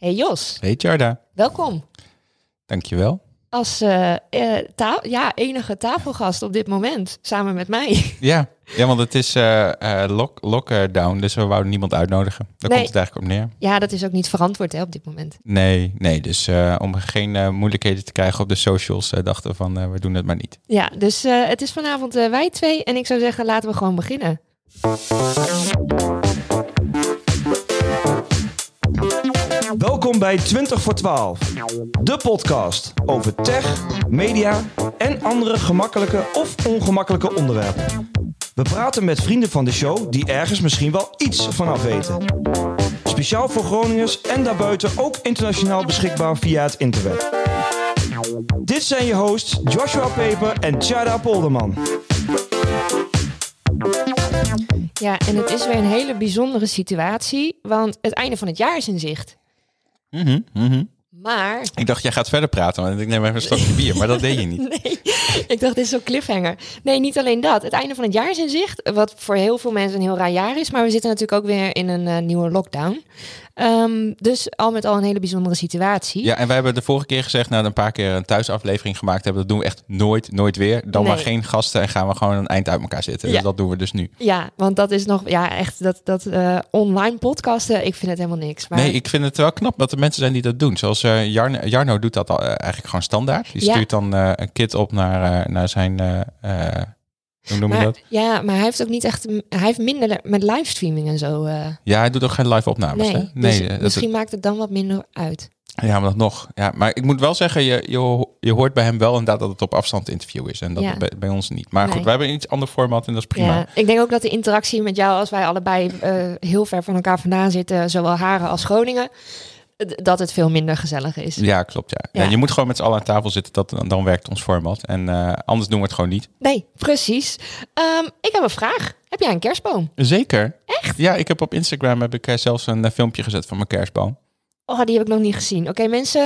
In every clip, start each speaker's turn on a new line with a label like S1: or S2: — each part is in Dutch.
S1: Hey Jos,
S2: Hey Jarda,
S1: welkom
S2: dankjewel.
S1: als ta- ja, enige tafelgast op dit moment, samen met mij.
S2: Ja, ja want het is eh, lock, lockdown, dus we wouden niemand uitnodigen. Daar
S1: Nee.
S2: komt het eigenlijk op neer.
S1: Ja, dat is ook niet verantwoord hè, op dit moment.
S2: Nee, nee, dus om geen moeilijkheden te krijgen op de socials, dachten we van we doen het maar niet.
S1: Ja, dus het is vanavond wij twee en ik zou zeggen laten we gewoon beginnen.
S3: Welkom bij 20 voor 12, de podcast over tech, media en andere gemakkelijke of ongemakkelijke onderwerpen. We praten met vrienden van de show die ergens misschien wel iets vanaf weten. Speciaal voor Groningers en daarbuiten ook internationaal beschikbaar via het internet. Dit zijn je hosts Joshua Peper en Tjada Polderman.
S1: Ja, en het is weer een hele bijzondere situatie, want het einde van het jaar is in zicht.
S2: Mhm, mhm.
S1: Maar
S2: Ik dacht, jij gaat verder praten, want ik neem even een stokje bier, maar dat deed je niet.
S1: Nee, ik dacht, dit is zo'n cliffhanger. Nee, niet alleen dat. Het einde van het jaar is in zicht, wat voor heel veel mensen een heel raar jaar is. Maar we zitten natuurlijk ook weer in een eh, nieuwe lockdown. Ehm, dus al met al een hele bijzondere situatie.
S2: Ja, en wij hebben de vorige keer gezegd, nadat we een paar keer een thuisaflevering gemaakt hebben, dat doen we echt nooit, nooit weer. Dan
S1: Nee.
S2: maar geen gasten en gaan we gewoon een eind uit elkaar zitten.
S1: Ja.
S2: Dus dat doen we dus nu.
S1: Ja, want dat is nog, ja, echt, dat, dat eh, online podcasten, ik vind het helemaal niks. Maar
S2: Nee, ik vind het wel knap dat er mensen zijn die dat doen. Zoals eh, Jarno, Jarno doet dat al, eh, eigenlijk gewoon standaard. Die
S1: Ja.
S2: stuurt dan een kit op naar, naar zijn... eh, eh, hoe noem je
S1: maar,
S2: dat?
S1: ja, maar hij heeft ook niet echt, hij heeft minder met livestreaming en zo. eh,
S2: Ja, hij doet ook geen live opnames.
S1: nee,
S2: hè?
S1: dus
S2: eh, dat-
S1: misschien maakt het dan wat minder uit.
S2: ja, maar dat nog. Ja, maar ik moet wel zeggen, je, je, je hoort bij hem wel inderdaad dat het op afstand interview is. En dat
S1: Ja.
S2: bij, bij ons niet. Maar
S1: Nee.
S2: goed, we hebben een iets ander format en dat is prima.
S1: Ja, ik denk ook dat de interactie met jou, als wij allebei eh, heel ver van elkaar vandaan zitten, zowel Haren als Groningen, dat het veel minder gezellig is.
S2: Ja, klopt. Ja. Je moet gewoon met z'n allen aan tafel zitten. Dat, dan werkt ons format. En eh, anders doen we het gewoon niet.
S1: Nee, precies. Ehm, ik heb een vraag. Heb jij een kerstboom?
S2: Zeker. Echt? Ja, ik heb op Instagram heb ik eh, zelfs een eh, filmpje gezet van mijn kerstboom.
S1: Oh, die heb ik nog niet gezien. Oké, mensen,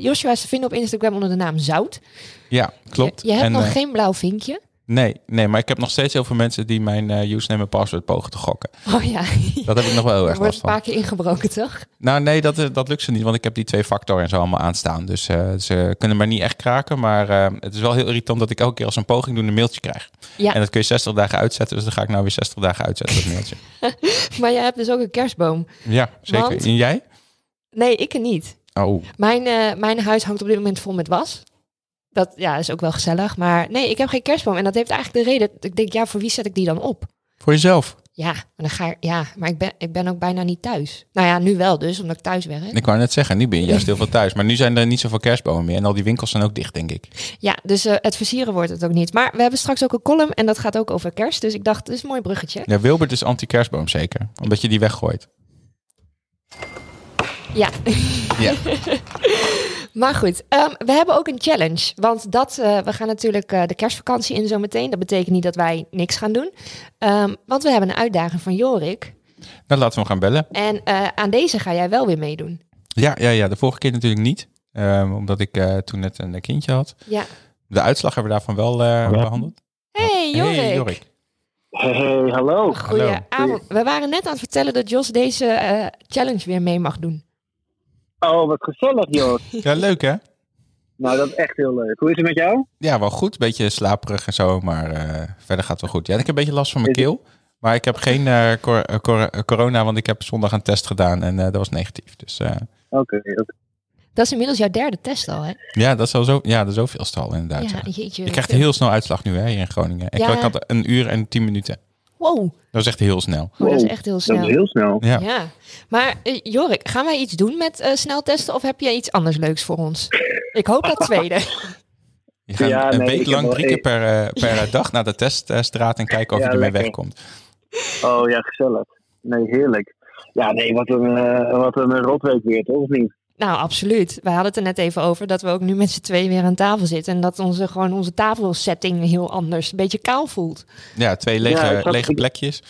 S1: Joshua is te vinden op Instagram onder de naam Zout.
S2: Ja, klopt.
S1: Je, je hebt
S2: En,
S1: nog geen blauw vinkje.
S2: Nee, nee, maar ik heb nog steeds heel veel mensen die mijn eh, username en password pogen te gokken.
S1: Oh ja,
S2: Dat heb ik nog wel heel
S1: er
S2: erg
S1: wordt
S2: last
S1: een
S2: van.
S1: paar keer ingebroken, toch?
S2: Nou nee, dat, eh, dat lukt ze niet, want ik heb die twee factor en zo allemaal aanstaan. Dus eh, ze kunnen maar niet echt kraken. Maar het is wel heel irritant dat ik elke keer als een poging doen een mailtje krijg.
S1: Ja.
S2: En dat kun je 60 dagen uitzetten, dus dan ga ik nou weer 60 dagen uitzetten, dat mailtje.
S1: Maar jij hebt dus ook een kerstboom.
S2: Ja, zeker.
S1: Want?
S2: En jij?
S1: Nee, ik niet.
S2: Oh,
S1: Mijn, mijn huis hangt op dit moment vol met was. Dat ja, is ook wel gezellig. Maar nee, ik heb geen kerstboom. En dat heeft eigenlijk de reden. Ik denk, ja, voor wie zet ik die dan op?
S2: voor jezelf.
S1: Ja, maar, dan ga ik, ja, maar ik, ben, ik ben ook bijna niet thuis. Nou ja, nu wel dus, omdat ik thuis werk.
S2: Ik wou net zeggen, nu ben je juist heel veel thuis. Maar nu zijn er niet zoveel kerstbomen meer. En al die winkels zijn ook dicht, denk ik.
S1: Ja, dus eh, het versieren wordt het ook niet. Maar we hebben straks ook een column en dat gaat ook over kerst. Dus ik dacht, dat is een mooi bruggetje.
S2: Ja, Wilbert is anti-kerstboom zeker. Omdat je die weggooit.
S1: Ja,
S2: Ja.
S1: maar goed. ehm, we hebben ook een challenge. Want dat, eh, we gaan natuurlijk eh, de kerstvakantie in zometeen. Dat betekent niet dat wij niks gaan doen. Ehm, want we hebben een uitdaging van Jorik.
S2: Dan laten we hem gaan bellen.
S1: En eh, aan deze ga jij wel weer meedoen.
S2: Ja, ja, ja. De vorige keer natuurlijk niet. Ehm, omdat ik eh, toen net een kindje had.
S1: Ja.
S2: De uitslag hebben we daarvan wel eh, behandeld.
S1: Hey Jorik.
S2: Hey, Jorik.
S4: Hey, hallo.
S1: Goedenavond. We waren net aan het vertellen dat Jos deze eh, challenge weer mee mag doen.
S4: Oh, wat gezellig, joh.
S2: Ja, leuk hè?
S4: nou, dat is echt heel leuk. Hoe is het met jou?
S2: Ja, wel goed. Beetje slaperig en zo, maar eh, verder gaat het wel goed. Ja, ik heb een beetje last van mijn
S4: Is
S2: keel. Maar ik heb geen eh, cor- eh, cor- corona, want ik heb zondag een test gedaan en eh, dat was negatief. Dus eh,
S4: Oké, oké.
S1: Dat is inmiddels jouw derde test al, hè?
S2: ja, dat is al zo. Ja, de zoveelste al inderdaad. Ja,
S1: Ja, jeetje.
S2: Je krijgt heel snel uitslag nu hè, hier in Groningen. Ik,
S1: Ja.
S2: ik had een uur en tien minuten.
S1: Wow,
S2: Dat is echt heel snel.
S1: oh, dat is echt heel
S4: Dat
S1: snel.
S4: is heel snel.
S2: Ja.
S1: Ja, maar eh, Jorik, gaan wij iets doen met eh sneltesten of heb jij iets anders leuks voor ons? Ik hoop dat tweede.
S2: Je gaat
S4: Ja,
S2: een
S4: nee,
S2: week lang drie keer per, eh, per dag naar de teststraat en kijken of
S4: Ja,
S2: je ermee
S4: lekker.
S2: wegkomt.
S4: Oh ja, gezellig. Nee, heerlijk. Ja, nee, wat een, wat een rotweek weer, toch? Of niet?
S1: Nou, absoluut. Wij hadden het er net even over dat we ook nu met z'n twee weer aan tafel zitten en dat onze, gewoon onze tafelsetting heel anders, een beetje kaal voelt.
S2: Ja, twee lege,
S4: Ja, ik zat-
S2: lege plekjes.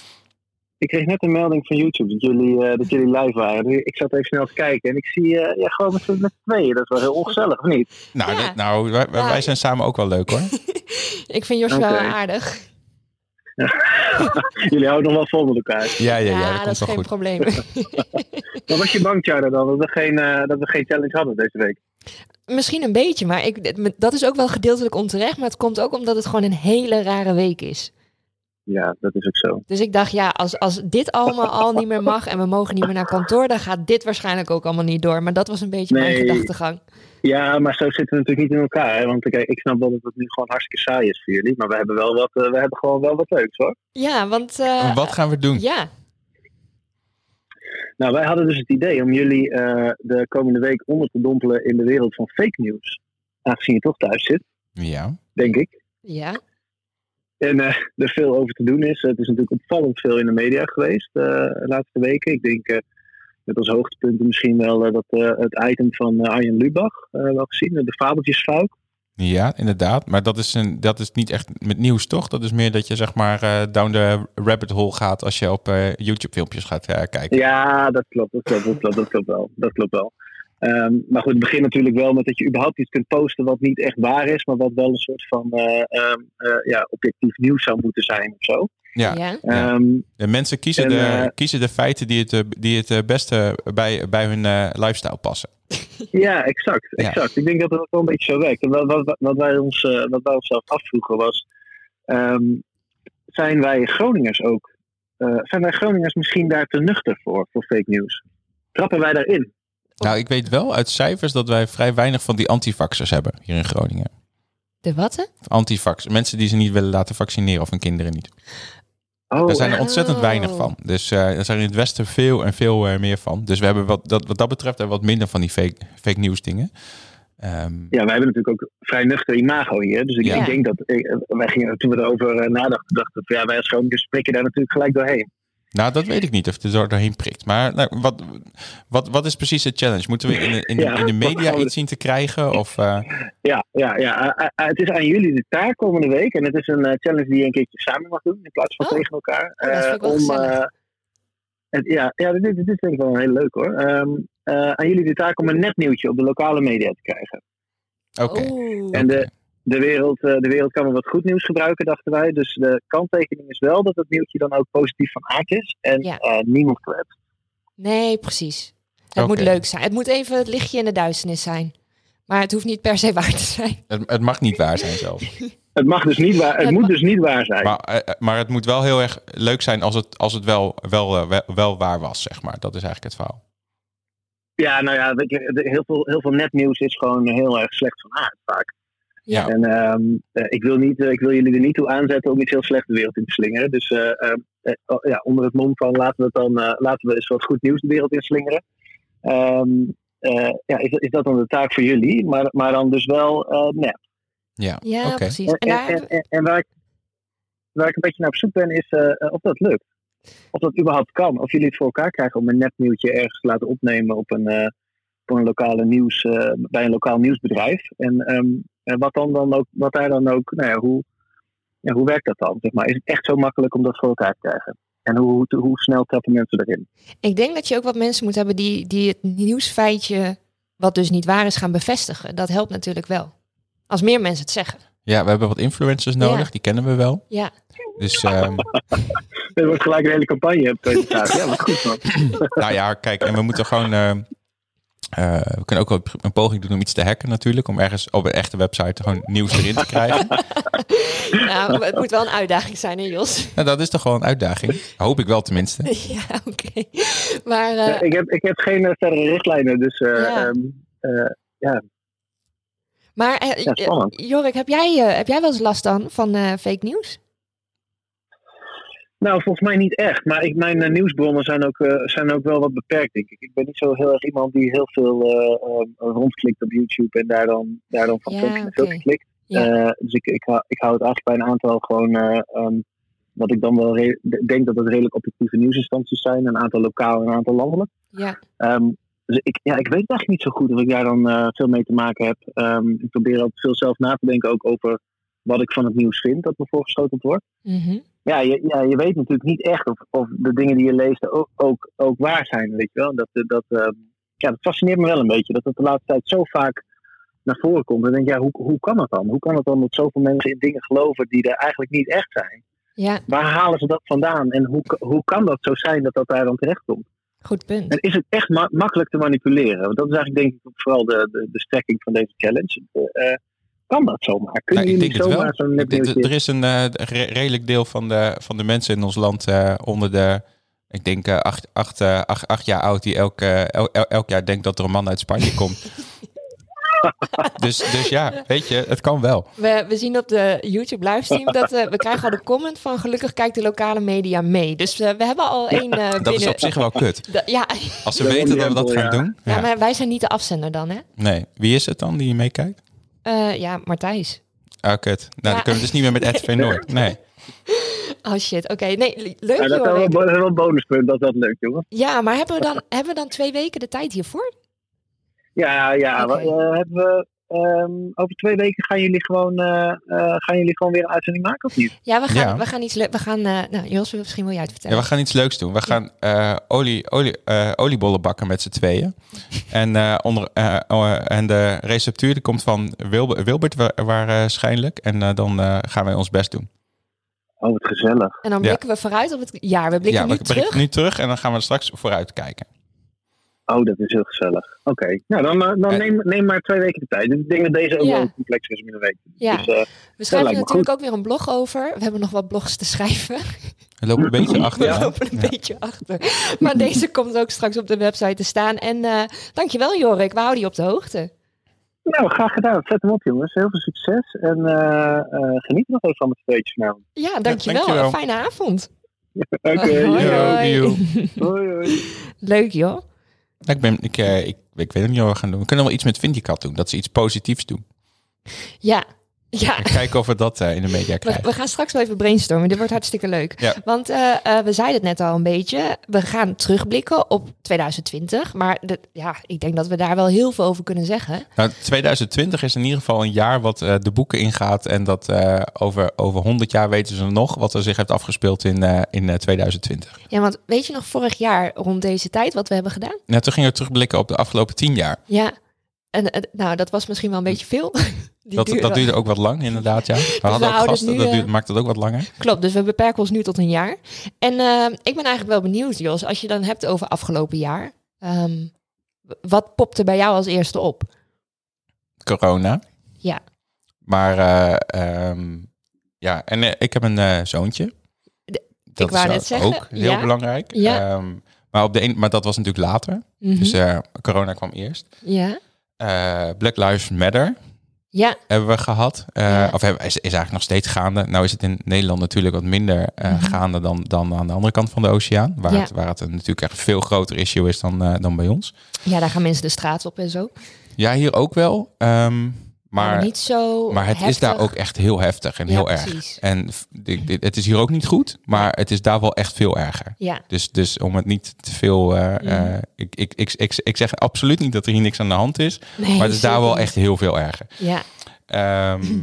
S4: Ik kreeg net een melding van YouTube dat jullie, eh, dat jullie live waren. Dus Ik zat even snel te kijken en ik zie eh, ja, gewoon met z'n met tweeën. Dat is wel heel ongezellig, of niet?
S2: Nou,
S1: Ja.
S2: dat- nou wij, wij- zijn samen ook wel leuk hoor.
S1: Ik vind Joshua
S4: Oké.
S1: wel aardig.
S4: Jullie houden nog wel vol met elkaar.
S2: Ja, ja, ja,
S1: Ja,
S2: dat,
S1: is geen
S2: goed.
S1: probleem.
S4: Maar was je bang, Charda, dan dat we, geen, eh, dat we geen challenge hadden deze week?
S1: Misschien een beetje, maar ik, dat is ook wel gedeeltelijk onterecht. Maar het komt ook omdat het gewoon een hele rare week is.
S4: Ja, dat is ook zo.
S1: Dus ik dacht, ja, als, als dit allemaal al niet meer mag en we mogen niet meer naar kantoor, dan gaat dit waarschijnlijk ook allemaal niet door. Maar dat was een beetje mijn gedachtegang.
S4: Ja, maar zo zitten we natuurlijk niet in elkaar. Hè? Want kijk, ik snap wel dat het nu gewoon hartstikke saai is voor jullie. Maar we hebben, wel wat, eh, we hebben gewoon wel wat leuks hoor.
S1: Ja, want... eh,
S2: Wat gaan we doen?
S1: Ja,
S4: Nou, wij hadden dus het idee om jullie eh, de komende week onder te dompelen in de wereld van fake news. Aangezien je toch thuis zit,
S2: Ja.
S4: denk ik.
S1: ja.
S4: En eh, er veel over te doen is. Het is natuurlijk opvallend veel in de media geweest eh, de laatste weken. Ik denk eh, met als hoogtepunten misschien wel eh, dat, eh, het item van eh, Arjen Lubach wel gezien. De fabeltjesfuik.
S2: Ja, inderdaad. Maar dat is, een, dat is niet echt met nieuws, toch? Dat is meer dat je zeg maar down the rabbit hole gaat als je op YouTube filmpjes gaat kijken.
S4: Ja, dat klopt, dat klopt, dat klopt, dat klopt wel. Dat klopt wel. Ehm, maar goed, het begint natuurlijk wel met dat je überhaupt iets kunt posten wat niet echt waar is, maar wat wel een soort van eh, ehm, eh, ja, objectief nieuws zou moeten zijn of zo.
S2: Ja.
S4: Ehm,
S2: De mensen kiezen,
S4: En,
S2: de,
S4: eh,
S2: kiezen de feiten die het, eh, die het eh, beste bij, bij hun eh, lifestyle passen.
S4: Ja, exact.
S2: Ja.
S4: exact. Ik denk dat het wel een beetje zo werkt. En wat, wat, wat, wij, ons, eh, wat wij onszelf afvroegen was: ehm, zijn wij Groningers ook? eh, zijn wij Groningers misschien daar te nuchter voor, voor fake news? Trappen wij daarin?
S2: Nou, ik weet wel uit cijfers dat wij vrij weinig van die antivaxers hebben hier in Groningen.
S1: De wat? hè?
S2: Antivax, mensen die ze niet willen laten vaccineren of hun kinderen niet.
S4: Oh,
S2: Daar zijn er ontzettend weinig van. Dus eh er zijn in het Westen veel en veel eh, meer van. Dus we hebben wat dat, wat dat betreft er wat minder van die fake, fake nieuws dingen. Ehm,
S4: Ja, wij hebben natuurlijk ook vrij nuchter imago hier. Dus ik,
S1: Ja.
S4: denk dat. ik- wij gingen, toen we erover eh, nadachten, dachten ja, wij als Groningers prikken daar natuurlijk gelijk doorheen.
S2: Nou, dat weet ik niet of het er doorheen prikt. Maar nou, wat, wat, wat is precies de challenge? Moeten we in de, in de,
S4: Ja,
S2: in de media iets zien te krijgen? Of, eh,
S4: Ja, ja, ja. eh, eh, het is aan jullie de taak komende week. En het is een challenge die je een keertje samen mag doen in plaats van
S1: Oh.
S4: tegen elkaar.
S1: Oh, dat vind ik wel
S4: Eh,
S1: gezellig.
S4: eh, het, ja, ja dit, dit is denk ik wel heel leuk hoor. Ehm, eh, aan jullie de taak om een nepnieuwtje op de lokale media te krijgen.
S2: Oké.
S1: Oeh.
S4: En de, de, wereld, eh, de wereld kan wel wat goed nieuws gebruiken, dachten wij. Dus de kanttekening is wel dat het nieuwtje dan ook positief van aard is. En
S1: Ja.
S4: eh, niemand kwetst.
S1: Nee, precies. Het moet leuk zijn. Het moet even het lichtje in de duisternis zijn. Maar het hoeft niet per se waar te zijn.
S2: Het, het mag niet waar zijn zelf.
S4: Het mag dus niet waar, het
S1: Het
S4: moet
S1: mag-
S4: dus niet waar zijn.
S2: Maar, eh, maar het moet wel heel erg leuk zijn als het, als het wel, wel, wel, wel waar was, zeg maar. Dat is eigenlijk het verhaal.
S4: Ja, nou ja, weet je, de- heel veel, heel veel nepnieuws is gewoon heel erg slecht van aard vaak.
S2: Ja.
S4: En ehm, eh, ik, wil niet, eh, ik wil jullie er niet toe aanzetten om iets heel slecht de wereld in te slingeren. Dus eh, ehm, eh, oh, ja, onder het mom van laten we, het dan, eh, laten we eens wat goed nieuws de wereld in slingeren. Ehm, eh, ja, is, is dat dan de taak voor jullie? Maar, maar dan dus wel eh nep.
S2: Ja,
S1: Ja,
S2: oké.
S1: precies.
S4: En,
S1: En daar
S4: en, en, en waar, ik, waar ik een beetje naar op zoek ben, is of dat lukt. Of dat überhaupt kan. Of jullie het voor elkaar krijgen om een nepnieuwtje ergens te laten opnemen op een, eh, op een lokale nieuws, eh, bij een lokaal nieuwsbedrijf. En, ehm, en wat, dan dan ook, wat daar dan ook, nou ja, hoe, ja, hoe werkt dat dan? Zeg maar? Is het echt zo makkelijk om dat voor elkaar te krijgen? En hoe, hoe, hoe snel trappen mensen erin?
S1: Ik denk dat je ook wat mensen moet hebben die, die het nieuwsfeitje, wat dus niet waar is, gaan bevestigen. Dat helpt natuurlijk wel. Als meer mensen het zeggen.
S2: Ja, we hebben wat influencers nodig,
S1: Ja.
S2: die kennen we wel.
S1: Ja,
S2: Dus ehm,
S4: Er wordt gelijk een hele campagne. Ja, wat goed man.
S2: nou ja, kijk, en we moeten gewoon... ehm, eh, we kunnen ook wel een poging doen om iets te hacken natuurlijk. Om ergens op een echte website gewoon nieuws erin te krijgen.
S1: nou, het moet wel een uitdaging zijn, hè Jos?
S2: nou, dat is toch gewoon een uitdaging. Hoop ik wel tenminste.
S1: ja, oké. Maar eh,
S4: Ja, ik, heb, ik heb geen eh, verdere richtlijnen, dus eh,
S1: Ja.
S4: ehm, eh,
S1: Maar
S4: Ja, spannend.
S1: eh, Jorik, heb jij, eh, heb jij wel eens last dan van eh, fake nieuws?
S4: Nou, volgens mij niet echt. Maar ik, mijn eh, nieuwsbronnen zijn ook, eh, zijn ook wel wat beperkt, denk ik. Ik ben niet zo heel erg iemand die heel veel eh, rondklikt op YouTube en daar dan, daar dan van
S1: Ja,
S4: filmpje naar filmpje klikt.
S1: Ja.
S4: Dus ik, ik, hou, ik hou het eigenlijk bij een aantal gewoon, eh, ehm, wat ik dan wel denk dat het redelijk objectieve nieuwsinstanties zijn. Een aantal lokaal en een aantal landelijk.
S1: Ja,
S4: Ehm, dus ik, ja, ik weet eigenlijk niet zo goed of ik daar dan veel mee te maken heb. Ehm, ik probeer altijd veel zelf na te denken ook over wat ik van het nieuws vind dat me voorgeschoteld wordt
S1: Mhm.
S4: Ja, je, ja, je weet natuurlijk niet echt of, of de dingen die je leest ook, ook, ook waar zijn, weet je wel. Dat, dat, ehm, ja, dat fascineert me wel een beetje, dat het de laatste tijd zo vaak naar voren komt. Dan denk ja, hoe, hoe kan het dan? Hoe kan het dan dat zoveel mensen in dingen geloven die er eigenlijk niet echt zijn?
S1: Ja,
S4: Waar halen ze dat vandaan? En hoe, hoe kan dat zo zijn dat dat daar dan terecht komt?
S1: goed punt.
S4: En is het echt ma- makkelijk te manipuleren? Want dat is eigenlijk denk ik ook vooral de, de, de strekking van deze challenge. Eh, kan dat zomaar? Kunnen
S2: Nou, ik
S4: jullie
S2: denk het wel.
S4: zomaar zo'n
S2: Ik denk-
S4: nepnieuwtje...
S2: er is een eh, re- redelijk deel van de, van de mensen in ons land eh, onder de, ik denk, eh, acht, acht, acht, acht jaar oud, die elk, el- el- elk jaar denkt dat er een man uit Spanje komt. dus, dus ja, weet je, het kan wel.
S1: We, we zien op de YouTube livestream dat we krijgen al de comment van gelukkig kijkt de lokale media mee. Dus we hebben al één eh binnen.
S2: Dat is op zich wel kut.
S1: Da- ja.
S2: Als ze weten dat we dat gaan doen.
S1: ja,
S2: Ja.
S1: maar wij zijn niet de afzender dan, hè?
S2: Nee, wie is het dan die meekijkt?
S1: Eh, ja, Martijs.
S2: Ah, kut. Nou,
S1: Ja.
S2: dan kunnen we dus niet meer met RTV Noord. Nee.
S1: Oh shit, oké. Nee, le- leuk
S4: Ja, dat is wel, dat is wel een bonuspunt dat dat lukt, jongens.
S1: Ja, maar hebben we, dan, hebben we dan twee weken de tijd hiervoor?
S4: Ja, ja. We- eh, hebben we, ehm, over twee weken gaan jullie, gewoon, eh, eh, gaan jullie gewoon weer een uitzending maken of niet?
S1: Ja, we gaan,
S2: Ja.
S1: we gaan iets... le- We gaan... eh nou, Jos, misschien wil jij het
S2: Ja,
S1: vertellen.
S2: we gaan iets leuks doen. We gaan eh, olie, olie, eh, oliebollen bakken met z'n tweeën. En, eh, onder, eh, oh, en de receptuur die komt van Wilbert, Wilbert wa- waarschijnlijk. En eh, dan eh, gaan wij ons best doen.
S4: Oh, wat gezellig.
S1: En dan
S2: Ja.
S1: blikken we vooruit op het jaar. We blikken
S2: ja,
S1: nu
S2: we
S1: terug.
S2: blikken nu terug en dan gaan we straks vooruit kijken.
S4: Oh, dat is heel gezellig. Oké, nou dan, eh, dan
S2: En-
S4: neem, neem maar twee weken de tijd. Dus ik denk dat deze ook
S1: Ja.
S4: wel complexer is om in een week.
S1: Ja.
S4: Dus, eh,
S1: We schrijven natuurlijk ook weer een blog over. We hebben nog wat blogs te schrijven.
S2: We lopen een beetje
S1: We
S2: achter.
S1: lopen een beetje achter. Maar deze komt ook straks op de website te staan. En eh dankjewel Jorik, we houden je op de hoogte.
S4: nou, graag gedaan. Zet hem op, jongens. Heel veel succes. En eh, eh, geniet nog even van z'n tweetjes nou.
S1: Ja, dankjewel.
S2: dankjewel.
S1: Een fijne avond.
S4: Oké,
S1: Hoi,
S4: yo.
S1: hoi.
S4: hoi, hoi.
S1: Leuk joh.
S2: Ik, ben, ik, eh, ik, ik weet nog niet wat we gaan doen. We kunnen wel iets met Vindicat doen. Dat ze iets positiefs doen.
S1: Ja, ja.
S2: En kijken of we dat eh, in de media
S1: We,
S2: krijgen.
S1: we gaan straks wel even brainstormen. Dit wordt hartstikke leuk.
S2: Ja.
S1: Want eh, eh, we zeiden het net al een beetje. We gaan terugblikken op 2020. Maar de, ja, ik denk dat we daar wel heel veel over kunnen zeggen.
S2: Nou, 2020 is in ieder geval een jaar wat de boeken ingaat. En dat over, over 100 jaar weten ze nog wat er zich heeft afgespeeld in, in eh, 2020.
S1: Ja, want weet je nog vorig jaar rond deze tijd wat we hebben gedaan?
S2: Nou, toen gingen we terugblikken op de afgelopen 10 jaar.
S1: Ja. En nou, dat was misschien wel een beetje veel. Die
S2: Dat,
S1: duurde-
S2: dat duurde ook wat lang, inderdaad. Ja. We hadden ook
S1: houden het
S2: gasten,
S1: nu,
S2: dat
S1: eh,
S2: duurde, maakt het ook wat langer.
S1: Klopt, dus we beperken ons nu tot een jaar. En eh, ik ben eigenlijk wel benieuwd, Jos, als je dan hebt over afgelopen jaar. ehm, wat popt er bij jou als eerste op?
S2: Corona.
S1: Ja.
S2: Maar eh, ehm, ja, en ik heb een zoontje.
S1: De-
S2: dat
S1: wou
S2: is
S1: net zeggen,
S2: ook heel
S1: ja.
S2: belangrijk.
S1: Ja.
S2: Ehm, maar, op de een, maar dat was natuurlijk later.
S1: Mhm.
S2: Dus corona kwam eerst.
S1: ja.
S2: Eh, Black Lives Matter
S1: Ja,
S2: hebben we gehad. Eh,
S1: Ja.
S2: Of hebben, is, is eigenlijk nog steeds gaande. Nou is het in Nederland natuurlijk wat minder eh,
S1: Mhm.
S2: gaande dan, dan aan de andere kant van de oceaan. Waar,
S1: Ja.
S2: het, waar het natuurlijk echt veel groter issue is dan, dan bij ons.
S1: ja, daar gaan mensen de straat op en zo.
S2: Ja, hier ook wel. Ehm,
S1: Maar,
S2: maar,
S1: niet zo
S2: maar het is daar ook echt heel heftig en
S1: Ja,
S2: heel
S1: precies.
S2: erg. En het is hier ook niet goed, maar het is daar wel echt veel erger.
S1: Ja,
S2: Dus, dus om het niet te veel. eh, eh, ik, ik, ik, ik, ik zeg absoluut niet dat er hier niks aan de hand is.
S1: nee,
S2: maar het is daar wel echt heel veel erger.
S1: Ja,
S2: Ehm,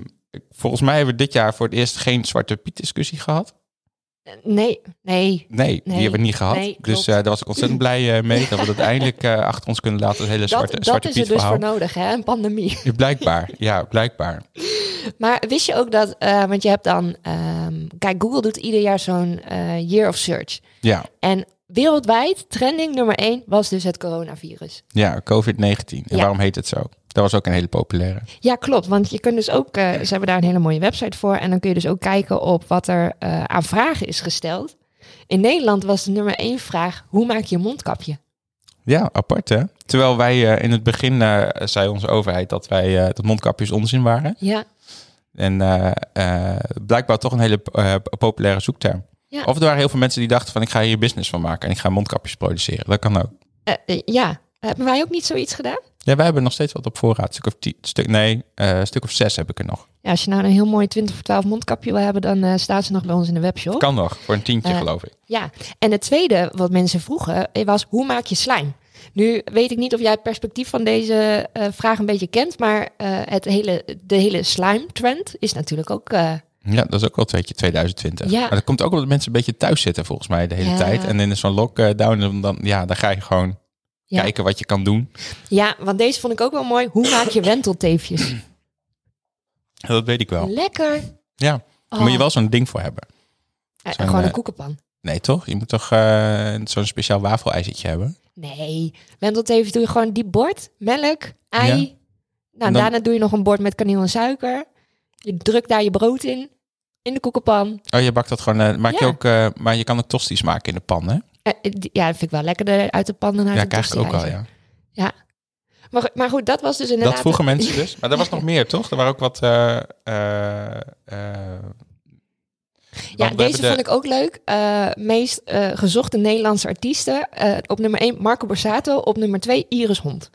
S2: volgens mij hebben we dit jaar voor het eerst geen Zwarte Piet discussie gehad.
S1: Nee, nee.
S2: Nee, die hebben we niet gehad.
S1: nee,
S2: dus eh, daar was ik ontzettend blij eh, mee. Dat we dat eindelijk eh, achter ons kunnen laten. Het hele Zwarte,
S1: Dat, dat
S2: zwarte
S1: is er dus voor nodig, hè? Een pandemie.
S2: Ja, blijkbaar, ja, blijkbaar.
S1: Maar wist je ook dat, want je hebt dan, ehm, kijk, Google doet ieder jaar zo'n year of search.
S2: Ja,
S1: En wereldwijd, trending nummer één was dus het coronavirus.
S2: ja COVID-19. En
S1: Ja.
S2: waarom heet het zo? Dat was ook een hele populaire.
S1: Ja, klopt. Want je kunt dus ook, eh, ze hebben daar een hele mooie website voor. En dan kun je dus ook kijken op wat er eh, aan vragen is gesteld. In Nederland was de nummer één vraag, hoe maak je een mondkapje?
S2: Ja, apart hè? Terwijl wij eh, in het begin zei onze overheid dat wij dat mondkapjes onzin waren.
S1: Ja,
S2: En blijkbaar toch een hele populaire zoekterm.
S1: Ja.
S2: Of er waren heel veel mensen die dachten van ik ga hier business van maken en ik ga mondkapjes produceren. Dat kan ook.
S1: Ja. Hebben wij ook niet zoiets gedaan?
S2: Ja, wij hebben nog steeds wat op voorraad. Stuk of tien, stuk, nee, eh, stuk of zes heb ik er nog.
S1: Ja, als je nou een heel mooi 20 voor 12 mondkapje wil hebben, dan eh staat ze nog bij ons in de webshop.
S2: Kan nog, voor een tientje
S1: Eh,
S2: geloof ik.
S1: Ja, en het tweede wat mensen vroegen was, hoe maak je slijm? Nu weet ik niet of jij het perspectief van deze vraag een beetje kent, maar het hele, de hele slime-trend is natuurlijk ook...
S2: Ja, dat is ook wel een beetje 2020.
S1: Ja.
S2: Maar dat komt ook omdat mensen een beetje thuis zitten volgens mij de hele
S1: Ja.
S2: tijd. En in zo'n lockdown, dan, ja, dan ga je gewoon
S1: Ja.
S2: kijken wat je kan doen.
S1: ja, want deze vond ik ook wel mooi. Hoe maak je wentelteefjes?
S2: Dat weet ik wel.
S1: Lekker.
S2: Ja, daar
S1: Oh,
S2: moet je wel zo'n ding voor hebben.
S1: Eh, gewoon een
S2: eh,
S1: koekenpan.
S2: Nee, toch? Je moet toch eh, zo'n speciaal wafelijzertje hebben?
S1: Nee, wentelteven doe je gewoon die bord, melk, ei.
S2: Ja.
S1: Nou,
S2: dan-
S1: daarna doe je nog een bord met kaneel en suiker. Je drukt daar je brood in, in de koekenpan.
S2: Oh, je bakt dat gewoon. maak je ook, maar je kan ook tosties maken in de pan, hè?
S1: Eh, die- ja, dat vind ik wel lekkerder uit de pan dan uit
S2: ja,
S1: de
S2: krijg ik ook wel,
S1: tosti-ijzer.
S2: ja.
S1: Maar, maar goed, dat was dus inderdaad...
S2: Dat vroegen mensen dus. Maar er was nog meer, toch? Er waren ook wat... eh, eh, eh,
S1: Ja, deze
S2: de-
S1: vond ik ook leuk. Eh, meest eh, gezochte Nederlandse artiesten. Eh, op nummer 1 Marco Borsato. Op nummer 2 Iris Hond.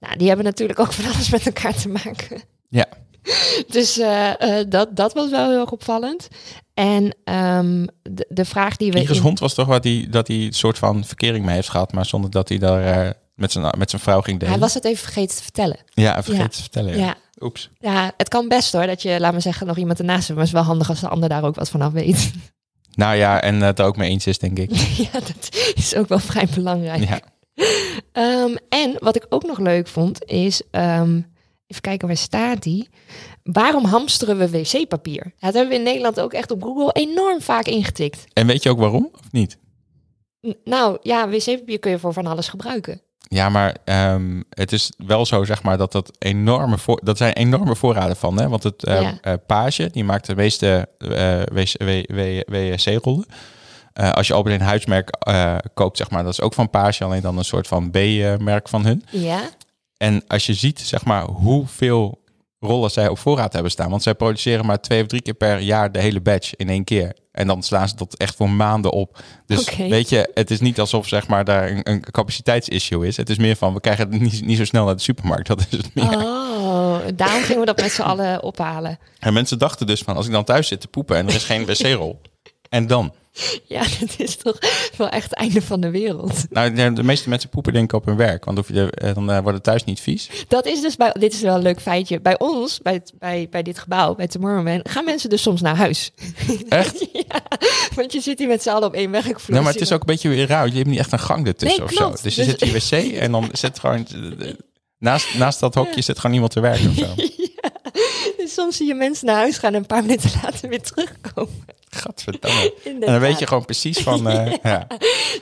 S1: Nou, die hebben natuurlijk ook van alles met elkaar te maken.
S2: Ja.
S1: Dus eh, eh, dat, dat was wel heel erg opvallend. En ehm, de, de vraag die we...
S2: Iris
S1: in-
S2: Hond was toch wat die, dat hij een soort van verkering mee heeft gehad, maar zonder dat hij daar eh, met, zijn, met zijn vrouw ging delen.
S1: Hij was het even vergeten te vertellen.
S2: Ja,
S1: Ja.
S2: te vertellen.
S1: Ja.
S2: Ja. Oeps.
S1: ja, het kan best hoor. Dat je, laat me zeggen, nog iemand ernaast hebt. Maar het is wel handig als de ander daar ook wat van af weet.
S2: Nou ja, en het er ook mee eens is, denk ik.
S1: ja, dat is ook wel vrij belangrijk.
S2: Ja.
S1: Ehm, en wat ik ook nog leuk vond is, ehm, even kijken waar staat die? Waarom hamsteren we wc-papier? Dat hebben we in Nederland ook echt op Google enorm vaak ingetikt.
S2: En weet je ook waarom, of niet?
S1: N- nou ja, wc-papier kun je voor van alles gebruiken.
S2: Ja, maar ehm, het is wel zo, zeg maar, dat dat enorme voor, dat zijn enorme voorraden van, hè? Want het
S1: Ja.
S2: eh, Page, die maakt de meeste eh, WC-rollen. Eh, als je Albert Heijn huismerk koopt, zeg maar, dat is ook van Page, alleen dan een soort van B-merk van hun.
S1: Ja,
S2: En als je ziet, zeg maar, hoeveel rollen zij op voorraad hebben staan. Want zij produceren maar twee of drie keer per jaar de hele batch in één keer. En dan slaan ze dat echt voor maanden op. Dus weet je, het is niet alsof zeg maar daar een, een capaciteitsissue is. Het is meer van, we krijgen het niet, niet zo snel naar de supermarkt. Dat is het meer.
S1: oh, daarom gingen we dat met z'n allen ophalen.
S2: En mensen dachten dus van, als ik dan thuis zit te poepen en er is geen wc-rol. En dan?
S1: Ja, dat is toch wel echt het einde van de wereld.
S2: Nou, de meeste mensen poepen denk ik op hun werk. Want hoef je de, eh, dan eh, wordt het thuis niet vies.
S1: Dat is dus bij, dit is wel een leuk feitje. Bij ons, bij, het- bij, bij dit gebouw, bij Tomorrowland, gaan mensen dus soms naar huis.
S2: Echt?
S1: ja, want je zit hier met z'n allen op één werkvloer.
S2: Nou, maar het is ook een beetje weer raar. Je hebt niet echt een gang ertussen
S1: Nee,
S2: of zo. Dus je
S1: Dus-
S2: zit in je wc en dan zit gewoon... eh, Naast, naast dat hokje zit gewoon iemand te werken of zo.
S1: Soms zie je mensen naar huis gaan en een paar minuten later weer terugkomen.
S2: Gadverdamme. En dan weet je gewoon precies van... eh, ja.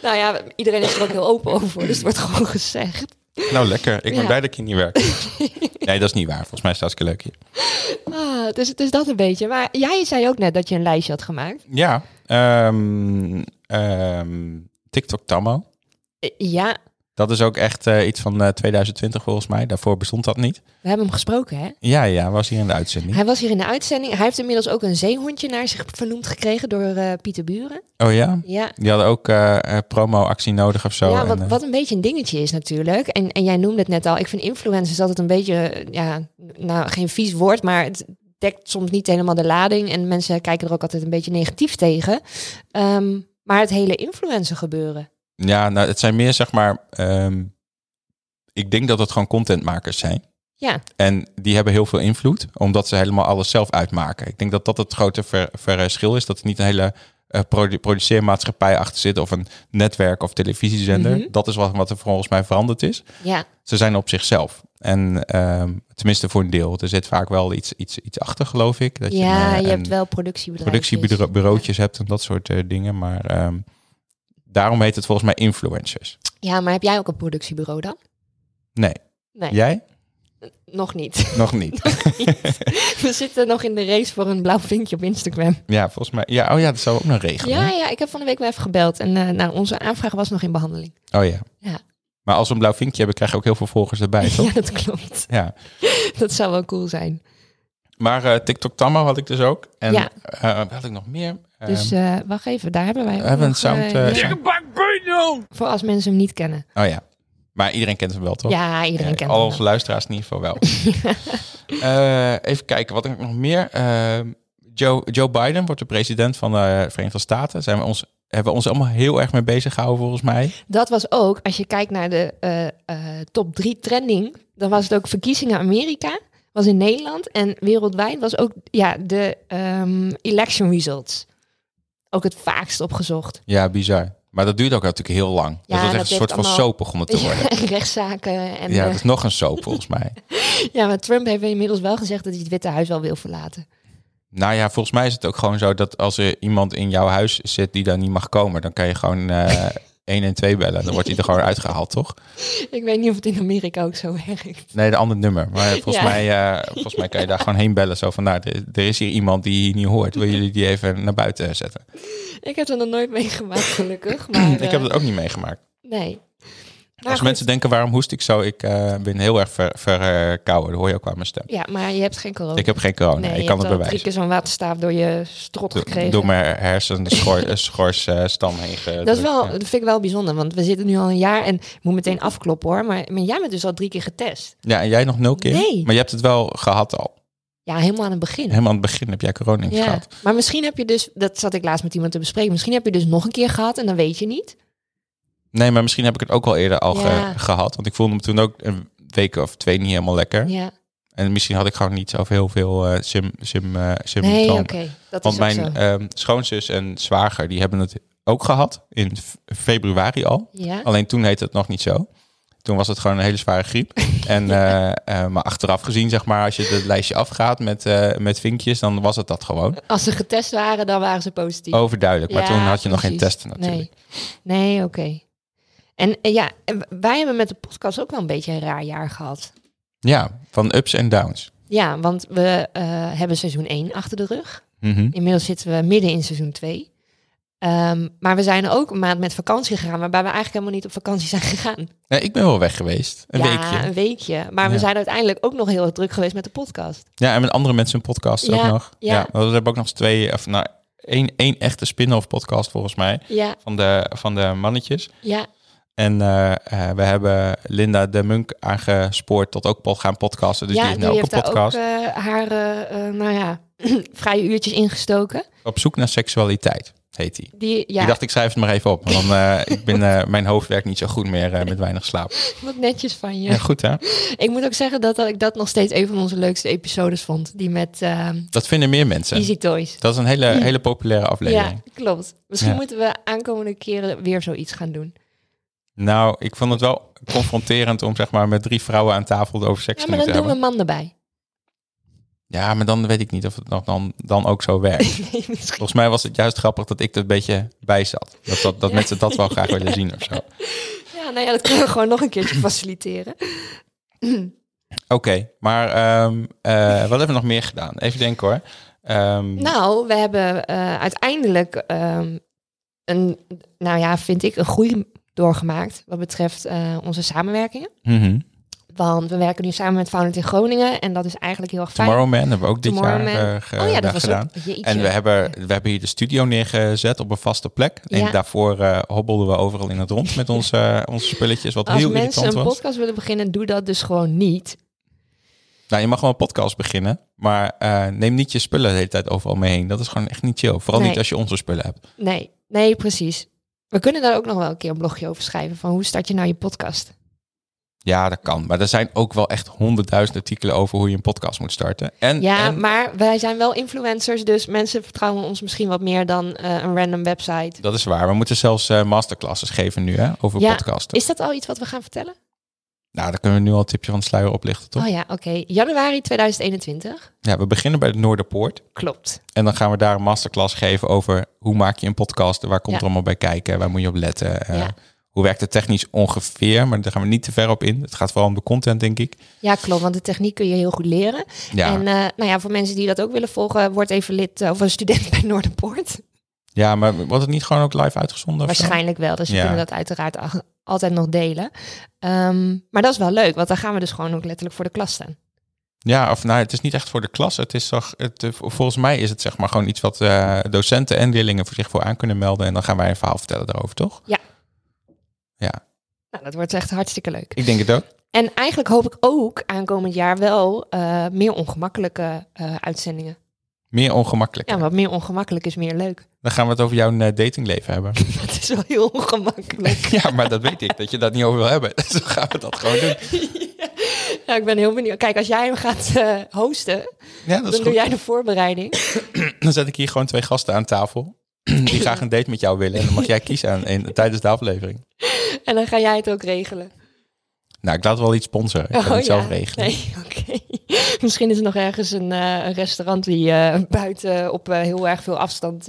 S1: Nou ja, iedereen is er ook heel open over, dus het wordt gewoon gezegd.
S2: Nou, lekker. Ik ben
S1: Ja.
S2: blij dat ik hier niet werk. Nee, dat is niet waar. Volgens mij is het hartstikke leuk hier.
S1: Ah, dus, dus dat een beetje. Maar jij zei ook net dat je een lijstje had gemaakt.
S2: Ja. ehm, ehm, TikTok Tammo.
S1: Eh, Ja,
S2: Dat is ook echt eh, iets van eh, 2020 volgens mij. Daarvoor bestond dat niet.
S1: we hebben hem gesproken, hè?
S2: Ja, ja, was hier in de uitzending.
S1: Hij was hier in de uitzending. Hij heeft inmiddels ook een zeehondje naar zich vernoemd gekregen door eh, Pieter Buren.
S2: Oh ja?
S1: Ja,
S2: Die hadden ook promo-actie nodig of zo.
S1: ja wat, wat een beetje een dingetje is natuurlijk. En, en jij noemde het net al. Ik vind influencers altijd een beetje, ja, nou geen vies woord, maar het dekt soms niet helemaal de lading. En mensen kijken er ook altijd een beetje negatief tegen. Ehm, maar het hele influencer gebeuren.
S2: Ja, nou, het zijn meer zeg maar. ehm, ik denk dat het gewoon contentmakers zijn.
S1: Ja,
S2: En die hebben heel veel invloed, omdat ze helemaal alles zelf uitmaken. Ik denk dat dat het grote ver- verschil is. Dat er niet een hele eh, produ- produceermaatschappij achter zit of een netwerk of televisiezender.
S1: Mhm.
S2: Dat is wat, wat er volgens mij veranderd is.
S1: ja,
S2: Ze zijn op zichzelf. En ehm, tenminste voor een deel. Er zit vaak wel iets, iets, iets achter, geloof ik. Dat
S1: ja
S2: een, eh,
S1: je hebt wel productiebedrijven.
S2: productiebureautjes hebt en dat soort eh, dingen. Maar ehm, daarom heet het volgens mij influencers.
S1: Ja, maar heb jij ook een productiebureau dan?
S2: Nee.
S1: Nee,
S2: Jij?
S1: nog niet.
S2: Nog niet.
S1: We zitten nog in de race voor een blauw vinkje op Instagram.
S2: ja, volgens mij. Ja, oh ja, dat zou ook nog regelen.
S1: Ja, ja, ik heb van de week wel even gebeld. En eh, nou, onze aanvraag was nog in behandeling.
S2: Oh ja.
S1: Ja.
S2: Maar als we een blauw vinkje hebben, krijg je ook heel veel volgers erbij, toch?
S1: Ja, dat klopt.
S2: Ja.
S1: Dat zou wel cool zijn.
S2: Maar eh, TikTok Tammo had ik dus ook. En
S1: Ja.
S2: eh, wat had ik nog meer?
S1: Dus eh, wacht even, daar hebben wij
S2: hebben een sound...
S1: ja, Voor als mensen hem niet kennen.
S2: Oh ja. Maar iedereen kent hem wel, toch?
S1: Ja, iedereen kent
S2: Al
S1: hem
S2: onze
S1: wel.
S2: luisteraars in ieder geval wel. Eh, even kijken, wat heb ik nog meer? Joe, Joe Biden wordt de president van de Verenigde Staten. Zijn we ons, hebben we ons allemaal heel erg mee bezig gehouden, volgens mij.
S1: Dat was ook, als je kijkt naar de eh, eh, top 3 trending, dan was het ook verkiezingen Amerika, was in Nederland en wereldwijd was ook ja, de ehm, election results. Ook het vaakst opgezocht.
S2: Ja, bizar. Maar dat duurt ook natuurlijk heel lang.
S1: Ja,
S2: dat is echt een soort van soap begonnen te worden.
S1: Ja, rechtszaken. En,
S2: Ja, dat is nog een soap volgens mij.
S1: ja, maar Trump heeft inmiddels wel gezegd dat hij het Witte Huis wel wil verlaten.
S2: Nou ja, volgens mij is het ook gewoon zo dat als er iemand in jouw huis zit die dan niet mag komen, dan kan je gewoon eh 1 en 2 bellen. Dan wordt hij er gewoon uitgehaald, toch?
S1: Ik weet niet of het in Amerika ook zo werkt.
S2: Nee, de ander nummer. Maar volgens,
S1: Ja.
S2: mij, eh, volgens mij kan je daar gewoon heen bellen. Zo van, nou, er, is hier iemand die je niet hoort. Wil jullie die even naar buiten zetten?
S1: Ik heb er nog nooit meegemaakt, gelukkig. Maar,
S2: ik heb
S1: eh,
S2: het ook niet meegemaakt.
S1: Nee.
S2: Als
S1: goed.
S2: mensen denken, waarom hoest ik zo? Ik eh, ben heel erg ver- verkouden. dat hoor je ook aan mijn stem.
S1: Ja, maar je hebt geen corona.
S2: Ik heb geen corona.
S1: nee,
S2: ik kan het bewijzen.
S1: keer zo'n waterstaaf door je strot
S2: Do-
S1: gekregen.
S2: Door mijn hersen schor, schorstam heen gedrukt.
S1: dat, is wel,
S2: ja.
S1: dat vind ik wel bijzonder, want we zitten nu al een jaar en ik moet meteen afkloppen hoor. Maar, maar jij bent dus al drie keer getest.
S2: Ja, en jij nog nul keer?
S1: Nee.
S2: Maar je hebt het wel gehad al.
S1: Ja, helemaal aan het begin.
S2: Helemaal aan het begin heb jij corona
S1: ja.
S2: gehad.
S1: Maar misschien heb je dus, dat zat ik laatst met iemand te bespreken, misschien heb je dus nog een keer gehad en dan weet je niet.
S2: Nee, maar misschien heb ik het ook al eerder al ge- gehad. Want ik voelde me toen ook een week of twee niet helemaal lekker.
S1: Ja.
S2: En misschien had ik gewoon niet zoveel veel eh sim, sim, eh,
S1: Nee, oké. Dat
S2: Want mijn
S1: zo.
S2: ehm, schoonzus en zwager, die hebben het ook gehad. In februari al.
S1: ja.
S2: Alleen toen heette het nog niet zo. Toen was het gewoon een hele zware griep. En, eh, maar achteraf gezien, zeg maar, als je het lijstje afgaat met, met vinkjes, dan was het dat gewoon.
S1: Als ze getest waren, dan waren ze positief.
S2: Overduidelijk. Maar
S1: Ja,
S2: toen had je nog geen testen natuurlijk.
S1: Nee, nee oké. En eh, ja, wij hebben met de podcast ook wel een beetje een raar jaar gehad.
S2: Ja, van ups en downs.
S1: Ja, want we eh, hebben seizoen 1 achter de rug.
S2: Mhm.
S1: Inmiddels zitten we midden in seizoen 2. Ehm, maar we zijn ook een maand met vakantie gegaan, waarbij we eigenlijk helemaal niet op vakantie zijn gegaan.
S2: Ja, ik ben wel weg geweest. Een
S1: ja,
S2: weekje.
S1: een weekje. Maar we zijn uiteindelijk ook nog heel druk geweest met de podcast.
S2: Ja, en met andere mensen een podcast ook nog.
S1: ja.
S2: Ja. we hebben ook nog eens twee, of nou, één, één echte spin-off podcast volgens mij.
S1: Ja,
S2: Van de, van de mannetjes.
S1: ja,
S2: En eh, eh, we hebben Linda de Munk aangespoord tot ook pod gaan podcasten. Dus
S1: ja
S2: die heeft nu ook
S1: heeft
S2: een podcast.
S1: ook haar, eh, eh, nou ja, vrije uurtjes ingestoken.
S2: Op zoek naar seksualiteit, heet die.
S1: Die, ja,
S2: Ik dacht, ik schrijf het maar even op. Want ik ben, mijn hoofd werkt niet zo goed meer met weinig slaap.
S1: wat netjes van je.
S2: Ja, goed hè?
S1: Ik moet ook zeggen dat, dat ik dat nog steeds een van onze leukste episodes vond. Die met
S2: Dat vinden meer mensen.
S1: Easy Toys.
S2: Dat is een hele, hele populaire aflevering.
S1: Ja, klopt. Misschien
S2: Ja.
S1: moeten we aankomende keren weer zoiets gaan doen.
S2: Nou, ik vond het wel confronterend om zeg maar met drie vrouwen aan tafel over seks
S1: Ja,
S2: te
S1: maar dan doen we
S2: hebben.
S1: een man erbij.
S2: Ja, maar dan weet ik niet of het nog dan, dan ook zo werkt.
S1: Nee.
S2: Volgens mij was het juist grappig dat ik er een beetje bij zat. Dat, dat, dat
S1: Ja.
S2: mensen dat wel graag willen zien of zo.
S1: Ja, nou ja, dat kunnen we gewoon nog een keertje faciliteren.
S2: Oké, maar ehm, eh, wat hebben we nog meer gedaan? Even denken hoor. Ehm,
S1: Nou, we hebben eh, uiteindelijk ehm, een, nou ja, vind ik, een groei doorgemaakt wat betreft eh, onze samenwerkingen.
S2: mhm.
S1: Want we werken nu samen met Founded in Groningen en dat is eigenlijk heel erg fijn.
S2: Tomorrowman hebben we ook dit jaar eh,
S1: oh ja, dat was
S2: gedaan.
S1: ook.
S2: En we hebben, we hebben hier de studio neergezet op een vaste plek. En daarvoor eh, hobbelden we overal in het rond met onze, onze spulletjes, wat
S1: Als
S2: heel
S1: mensen
S2: irritant
S1: een
S2: was.
S1: podcast willen beginnen, doe dat dus gewoon niet.
S2: Nou, je mag wel een podcast beginnen, maar neem niet je spullen de hele tijd overal mee heen. Dat is gewoon echt niet chill. Vooral
S1: Nee.
S2: niet als je onze spullen hebt.
S1: Nee, nee, precies. We kunnen daar ook nog wel een keer een blogje over schrijven. Van hoe start je nou je podcast?
S2: Ja, dat kan. Maar er zijn ook wel echt honderdduizend artikelen over hoe je een podcast moet starten. En,
S1: Ja,
S2: en
S1: maar wij zijn wel influencers, dus mensen vertrouwen ons misschien wat meer dan eh, een random website.
S2: dat is waar. We moeten zelfs eh, masterclasses geven nu hè, over
S1: Ja,
S2: podcasten.
S1: Is dat al iets wat we gaan vertellen?
S2: Nou, dan kunnen we nu al een tipje van de sluier oplichten, toch?
S1: Oh ja, oké. Januari 2021.
S2: Ja, we beginnen bij de Noorderpoort.
S1: Klopt.
S2: En dan gaan we daar een masterclass geven over hoe maak je een podcast, waar komt
S1: Ja.
S2: er allemaal bij kijken, waar moet je op letten. eh,
S1: Ja.
S2: Hoe werkt het technisch ongeveer, maar daar gaan we niet te ver op in. Het gaat vooral om de content, denk ik.
S1: Ja, klopt. Want de techniek kun je heel goed leren.
S2: Ja,
S1: En eh, nou ja, voor mensen die dat ook willen volgen, word even lid eh, of een student bij Noorderpoort.
S2: Ja maar wordt het niet gewoon ook live uitgezonden?
S1: Waarschijnlijk wel. Dus we
S2: Ja.
S1: kunnen dat uiteraard altijd nog delen. Ehm, maar dat is wel leuk, want dan gaan we dus gewoon ook letterlijk voor de klas staan.
S2: Ja, of nou, het is niet echt voor de klas. Het is toch, het, eh, volgens mij is het zeg maar gewoon iets wat eh, docenten en leerlingen voor zich voor aan kunnen melden. En dan gaan wij een verhaal vertellen daarover, toch?
S1: Ja.
S2: Ja,
S1: Nou, dat wordt echt hartstikke leuk.
S2: ik denk het ook.
S1: En eigenlijk hoop ik ook aankomend jaar wel eh, meer ongemakkelijke uitzendingen.
S2: Meer ongemakkelijk.
S1: Ja, wat meer ongemakkelijk is meer leuk.
S2: Dan gaan we het over jouw eh, datingleven hebben.
S1: Dat is wel heel ongemakkelijk.
S2: ja, maar dat weet ik, dat je dat niet over wil hebben. Dus dan gaan we dat gewoon doen.
S1: ja, ik ben heel benieuwd. Kijk, als jij hem gaat eh, hosten,
S2: Ja,
S1: dan doe jij de voorbereiding.
S2: Dan zet ik hier gewoon twee gasten aan tafel. Die graag een date met jou willen. En dan mag jij kiezen aan, in, tijdens de aflevering.
S1: En dan ga jij het ook regelen.
S2: Nou, ik laat wel iets sponsoren. Ik ga
S1: Oh,
S2: het zelf
S1: ja.
S2: regelen.
S1: Nee, oké. Misschien is er nog ergens een, eh, restaurant die eh, buiten op eh, heel erg veel afstand...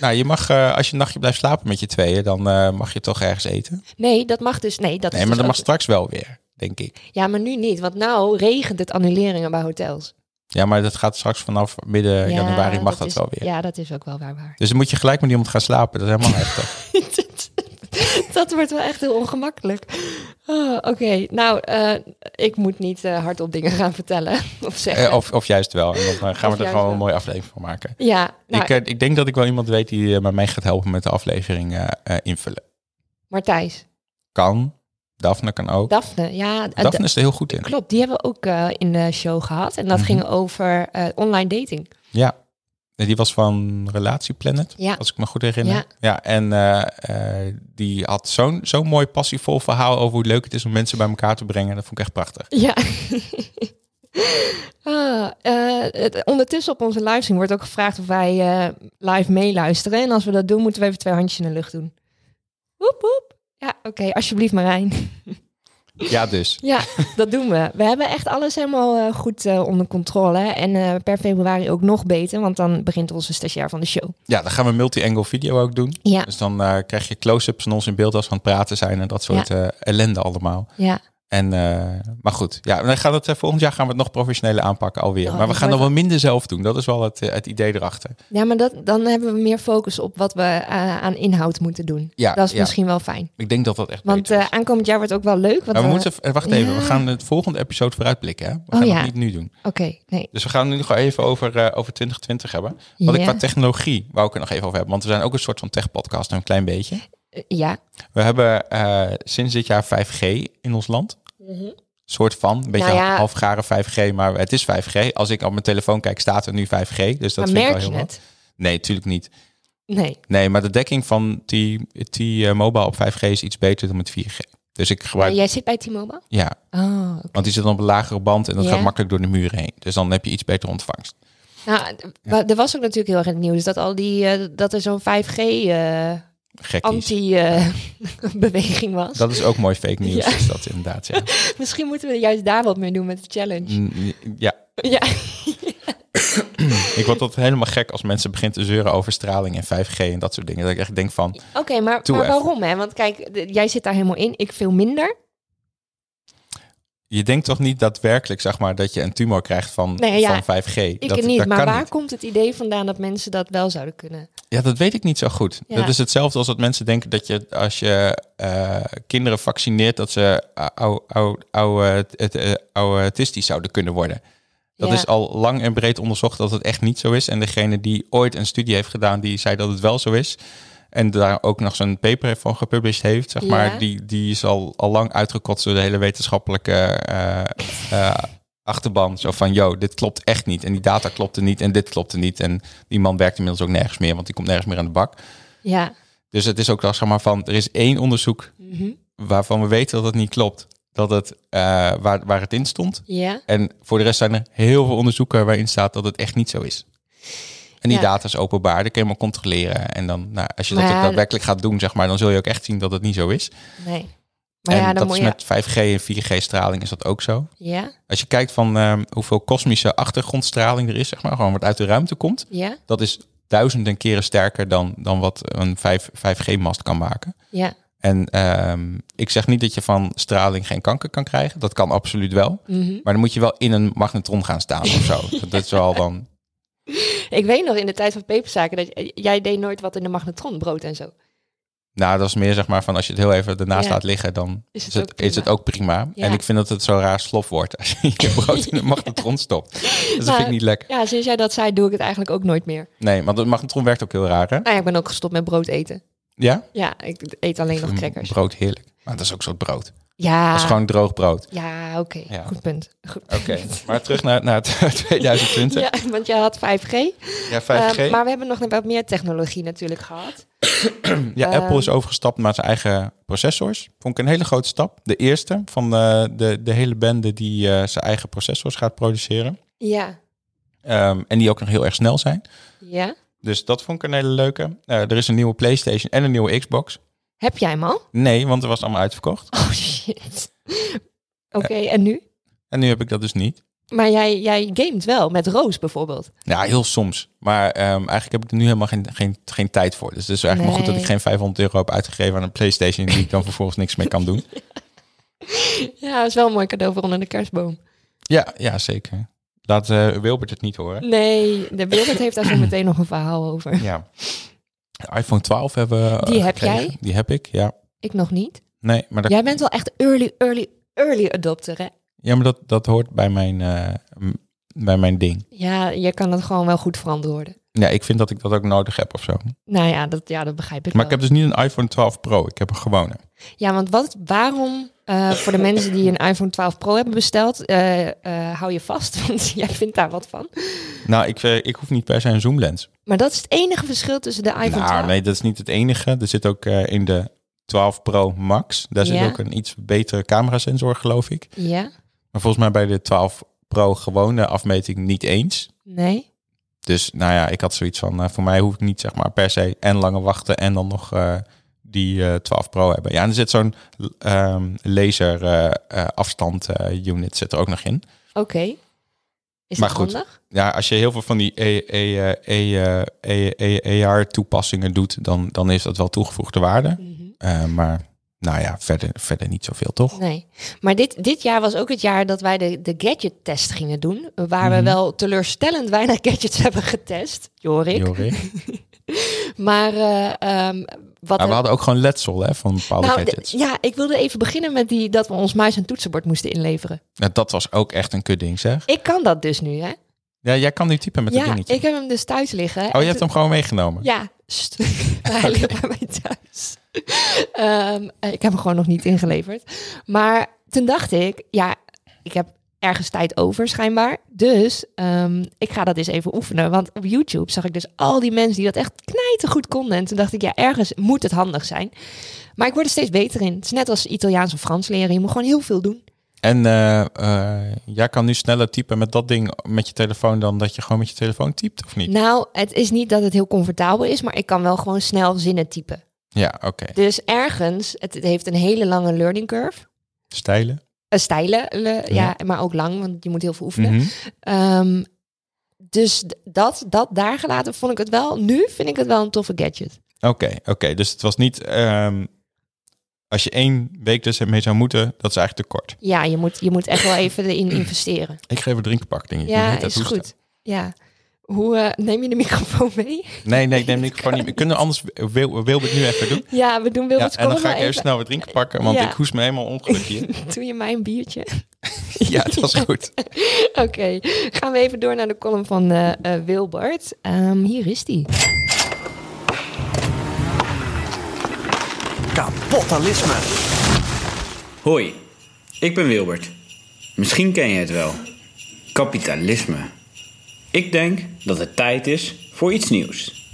S2: Nou, je mag, als je een nachtje blijft slapen met je tweeën, dan mag je toch ergens eten.
S1: Nee, dat mag dus... Nee, dat
S2: Nee,
S1: is
S2: maar
S1: dus
S2: dat mag straks wel weer, denk ik.
S1: Ja, maar nu niet. Want nou regent het annuleringen bij hotels.
S2: Ja, maar dat gaat straks vanaf midden
S1: Ja,
S2: januari mag dat,
S1: is-
S2: wel weer.
S1: Ja, dat is ook wel waar. waar.
S2: Dus dan moet je gelijk met iemand gaan slapen. Dat is helemaal heftig.
S1: dat wordt wel echt heel ongemakkelijk. Oh, Oké, nou, eh, ik moet niet eh, hardop dingen gaan vertellen of zeggen.
S2: Eh, of, of juist wel. En dan gaan we er gewoon
S1: wel.
S2: een mooie aflevering van maken.
S1: ja, nou,
S2: ik, ik denk dat ik wel iemand weet die mij gaat helpen met de aflevering invullen.
S1: Martijs,
S2: Kan. Daphne kan ook.
S1: Daphne, ja,
S2: Daphne is er heel goed in.
S1: Klopt, die hebben we ook in de show gehad. En dat
S2: Mhm.
S1: ging over online dating.
S2: Ja. En Die was van Relatieplanet,
S1: Ja.
S2: als ik me goed herinner.
S1: Ja.
S2: Ja, en eh, eh, die had zo'n zo'n mooi passievol verhaal over hoe leuk het is om mensen bij elkaar te brengen. Dat vond ik echt prachtig.
S1: Ja. Ah, eh, het- ondertussen op onze livestream wordt ook gevraagd of wij live meeluisteren. En als we dat doen, moeten we even twee handjes in de lucht doen. Woep, woep. Ja, oké, alsjeblieft Marijn.
S2: Ja, dus.
S1: Ja, dat doen we. We hebben echt alles helemaal eh, goed eh, onder controle. En eh, per februari ook nog beter, want dan begint onze stagiair van de show.
S2: Ja, dan gaan we multi-angle video ook doen.
S1: Ja,
S2: Dus dan krijg je close-ups van ons in beeld als we aan het praten zijn en dat soort ellende allemaal.
S1: ja.
S2: En, eh, maar goed, ja, dan gaan het, eh, volgend jaar gaan we het nog professioneler aanpakken alweer.
S1: Oh,
S2: maar we gaan nog wel minder zelf doen. Dat is wel het, eh, het idee erachter.
S1: ja maar dat, dan hebben we meer focus op wat we aan inhoud moeten doen.
S2: Ja,
S1: dat is
S2: ja.
S1: misschien wel fijn.
S2: Ik denk dat dat echt
S1: Want eh, aankomend jaar wordt ook wel leuk. Want
S2: we moeten, wacht even,
S1: Ja.
S2: we gaan het volgende episode vooruitblikken. Hè? We
S1: Oh,
S2: gaan
S1: ja.
S2: het niet nu doen.
S1: Oké, nee.
S2: Dus we gaan nu nog even over, over 2020 hebben. Wat ik qua technologie wou ik er nog even over hebben. Want we zijn ook een soort van tech-podcast, een klein beetje.
S1: Ja.
S2: We hebben sinds dit jaar 5G in ons land. Soort van, een beetje
S1: Nou ja.
S2: halfgare 5G, maar het is 5G. Als ik op mijn telefoon kijk, staat er nu 5G. Dus dat
S1: maar
S2: vind ik
S1: merk
S2: wel
S1: je
S2: heel
S1: het?
S2: wat. Nee, natuurlijk niet.
S1: Nee.
S2: Nee, maar de dekking van T- T-Mobile op 5G is iets beter dan met 4G. Dus ik gebruik,
S1: jij zit bij T-Mobile?
S2: ja,
S1: Oh,
S2: want die zit dan op een lagere band en dat
S1: Ja.
S2: gaat makkelijk door de muren heen. Dus dan heb je iets beter ontvangst.
S1: Nou, er was ook natuurlijk heel erg in het nieuws dat al die eh, dat er zo'n 5G eh, Anti-beweging was.
S2: Dat is ook mooi fake nieuws,
S1: Ja.
S2: is dat inderdaad, ja.
S1: Misschien moeten we juist daar wat mee doen met de challenge.
S2: Mm, Ja,
S1: Ja.
S2: ik word tot helemaal gek als mensen beginnen te zeuren over straling en 5G en dat soort dingen. Dat ik echt denk van,
S1: Oké, maar, maar waarom? Hè? Want kijk, jij zit daar helemaal in. Ik veel minder.
S2: Je denkt toch niet daadwerkelijk, zeg maar, dat je een tumor krijgt van,
S1: Nee, ja,
S2: van 5G?
S1: Ik
S2: dat,
S1: niet.
S2: dat
S1: maar waar
S2: niet.
S1: komt het idee vandaan dat mensen dat wel zouden kunnen?
S2: Ja, dat weet ik niet zo goed.
S1: Ja.
S2: Dat is hetzelfde als dat mensen denken dat je als je eh, kinderen vaccineert, dat ze eh, eh, autistisch zouden kunnen worden. Dat
S1: Ja.
S2: is al lang en breed onderzocht dat het echt niet zo is. En degene die ooit een studie heeft gedaan, die zei dat het wel zo is. En daar ook nog zo'n paper van gepubliceerd heeft, zeg
S1: Ja.
S2: maar. Die, die is al, al lang uitgekotst door de hele wetenschappelijke eh, eh, achterban. Zo van, yo, dit klopt echt niet. En die data klopte niet en dit klopte niet. En die man werkt inmiddels ook nergens meer, want die komt nergens meer aan de bak.
S1: Ja.
S2: Dus het is ook wel, zeg maar, van, er is één onderzoek
S1: Mhm.
S2: waarvan we weten dat het niet klopt. Dat het, eh, waar, waar het in stond.
S1: Ja.
S2: En voor de rest zijn er heel veel onderzoeken waarin staat dat het echt niet zo is. En die
S1: Ja.
S2: data is openbaar, dat kun je maar controleren. En dan, nou, als je dat ook daadwerkelijk gaat doen, zeg maar, dan zul je ook echt zien dat het niet zo is.
S1: Nee. Maar
S2: en
S1: ja, dan
S2: dat
S1: moet
S2: is
S1: je...
S2: met 5G en 4G-straling is dat ook zo.
S1: Ja.
S2: Als je kijkt van ehm, hoeveel kosmische achtergrondstraling er is, zeg maar, gewoon wat uit de ruimte komt,
S1: Ja.
S2: dat is duizenden keren sterker dan, dan wat een 5, 5G-mast kan maken.
S1: Ja.
S2: En ehm, ik zeg niet dat je van straling geen kanker kan krijgen. Dat kan absoluut wel.
S1: Mhm.
S2: Maar dan moet je wel in een magnetron gaan staan of zo. dat is wel dan...
S1: Ik weet nog in de tijd van peperzaken dat jij deed nooit wat in de magnetron, brood en zo.
S2: Nou, dat is meer zeg maar van als je het heel even ernaast
S1: Ja.
S2: laat liggen, dan
S1: Is
S2: is
S1: het
S2: het,
S1: ook prima.
S2: is het ook prima.
S1: Ja.
S2: En ik vind dat het zo raar slof wordt als je je brood in de magnetron stopt. Dus dat vind ik niet lekker.
S1: Ja, sinds jij dat zei, doe ik het eigenlijk ook nooit meer.
S2: Nee, want de magnetron werkt ook heel raar, hè?
S1: Nou ja, ik ben ook gestopt met brood eten.
S2: Ja?
S1: Ja, ik eet alleen nog crackers.
S2: Brood, heerlijk. Maar dat is ook zo'n brood.
S1: Ja.
S2: Dat is gewoon droog brood.
S1: Ja, oké.
S2: Ja.
S1: Goed punt.
S2: Oké, maar terug naar, naar het 2020.
S1: Ja, want jij had 5G.
S2: Ja, 5G.
S1: Eh, maar we hebben nog wat meer technologie natuurlijk gehad.
S2: Ja,
S1: Ehm,
S2: Apple is overgestapt naar zijn eigen processors. Vond ik een hele grote stap. De eerste van eh, de, de hele bende die eh, zijn eigen processors gaat produceren.
S1: Ja.
S2: Ehm, en die ook nog heel erg snel zijn.
S1: Ja.
S2: Dus dat vond ik een hele leuke. Eh, er is een nieuwe PlayStation en een nieuwe Xbox.
S1: Heb jij hem al?
S2: Nee, want er was allemaal uitverkocht.
S1: Oh shit. Oké, en nu?
S2: En nu heb ik dat dus niet.
S1: Maar jij, jij gamet wel, met Roos bijvoorbeeld.
S2: Ja, heel soms. Maar ehm, eigenlijk heb ik er nu helemaal geen, geen, geen tijd voor. Dus het is eigenlijk maar goed dat ik geen 500 euro heb uitgegeven aan een PlayStation die ik dan vervolgens niks mee kan doen.
S1: Ja, dat is wel een mooi cadeau voor onder de kerstboom.
S2: Ja, ja zeker. Laat eh, Wilbert het niet horen.
S1: Nee, de Wilbert heeft daar zo meteen nog een verhaal over.
S2: Ja. De iPhone 12 hebben we.
S1: Die heb
S2: gekregen.
S1: jij?
S2: Die heb ik, ja.
S1: Ik nog niet.
S2: Nee, maar dat,
S1: Jij bent wel echt early, early, early adopter, hè?
S2: ja, maar dat, dat hoort bij mijn, eh, bij mijn ding.
S1: Ja, je kan het gewoon wel goed verantwoorden.
S2: Ja, ik vind dat ik dat ook nodig heb of zo.
S1: Nou ja, dat, ja, dat begrijp ik
S2: Maar ik heb dus niet een iPhone 12 Pro. Ik heb een gewone.
S1: Ja, want wat, waarom, eh, voor de mensen die een iPhone 12 Pro hebben besteld, eh, eh, hou je vast, want jij vindt daar wat van.
S2: Nou, ik, ik hoef niet per se een zoomlens.
S1: Maar dat is het enige verschil tussen de iPhone
S2: Nou,
S1: 12.
S2: nee, dat is niet het enige. Er zit ook in de 12 Pro Max. Daar zit ook een iets betere camerasensor, geloof ik.
S1: Ja?
S2: Maar volgens mij bij de 12 Pro gewone afmeting niet eens.
S1: Nee?
S2: Dus nou ja, ik had zoiets van, voor mij hoef ik niet zeg maar per se en langer wachten en dan nog die eh 12 Pro hebben. Ja, en er zit zo'n ehm, laser eh, afstand unit zit er ook nog in.
S1: Oké. Is
S2: Maar
S1: dat
S2: goed.
S1: handig?
S2: Ja, als je heel veel van die E, AR-toepassingen doet, dan, dan is dat wel toegevoegde waarde.
S1: Mhm.
S2: Maar nou ja, verder, verder niet zoveel, toch?
S1: Nee. Maar dit, dit jaar was ook het jaar dat wij de, de gadget-test gingen doen. Waar we
S2: Mhm.
S1: wel teleurstellend weinig gadgets hebben getest, Jorik.
S2: Jorik.
S1: Maar eh, ehm, wat...
S2: Maar we hadden ook gewoon letsel hè, van bepaalde
S1: nou,
S2: gadgets.
S1: ja, ik wilde even beginnen met die dat we ons muis en toetsenbord moesten inleveren.
S2: Ja, dat was ook echt een kutding, zeg.
S1: Ik kan dat dus nu, hè?
S2: Ja, jij kan nu typen met dat
S1: ja,
S2: dingetje.
S1: ik heb hem dus thuis liggen.
S2: Oh, je hebt hem gewoon meegenomen?
S1: Ja, hij ligt bij mij thuis. Ehm, eh, ik heb hem gewoon nog niet ingeleverd. Maar toen dacht ik, ja, ik heb ergens tijd over schijnbaar. Dus ehm, ik ga dat eens even oefenen. Want op YouTube zag ik dus al die mensen die dat echt knijtergoed konden. En toen dacht ik, ja, ergens moet het handig zijn. Maar ik word er steeds beter in. Het is net als Italiaans of Frans leren. Je moet gewoon heel veel doen.
S2: En eh, eh, jij kan nu sneller typen met dat ding met je telefoon dan dat je gewoon met je telefoon typt, of niet?
S1: Nou, het is niet dat het heel comfortabel is, maar ik kan wel gewoon snel zinnen typen.
S2: Ja, oké.
S1: Dus ergens, het, het heeft een hele lange learning curve.
S2: Stijlen.
S1: Een stijle, le- ja.
S2: Ja.
S1: maar ook lang, want je moet heel veel oefenen.
S2: Mhm.
S1: Ehm, dus dat, dat daar gelaten vond ik het wel. Nu vind ik het wel een toffe gadget.
S2: Oké, oké. Dus het was niet... ehm, als je één week dus mee zou moeten, dat is eigenlijk te kort.
S1: Ja, je moet, je moet echt wel even erin investeren.
S2: Ik geef een drinkpak, denk ik.
S1: Ja,
S2: dat
S1: is goed. Ja. Hoe eh, neem je de microfoon mee?
S2: Nee, nee, ik neem ik gewoon niet meer. Kunnen we anders wil, wil het nu even doen?
S1: Ja, we doen
S2: Ja,
S1: Wilbert's
S2: en dan ga ik even snel wat drinken pakken, want
S1: Ja.
S2: ik hoest me helemaal ongelukkig hier.
S1: Doe je mij een biertje?
S2: ja, dat is goed.
S1: Oké, gaan we even door naar de column van eh, eh, Wilbert. Ehm, hier is die.
S3: Kapitalisme.
S5: Hoi, ik ben Wilbert. Misschien ken je het wel. Kapitalisme. Ik denk dat het tijd is voor iets nieuws.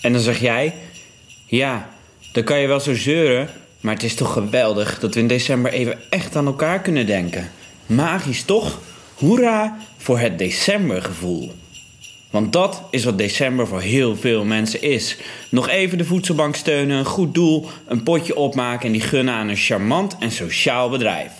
S5: En dan zeg jij, ja, dan kan je wel zo zeuren, maar het is toch geweldig dat we in december even echt aan elkaar kunnen denken. Magisch toch? Hoera voor het decembergevoel. Want dat is wat december voor heel veel mensen is. Nog even de voedselbank steunen, een goed doel, een potje opmaken en die gunnen aan een charmant en sociaal bedrijf.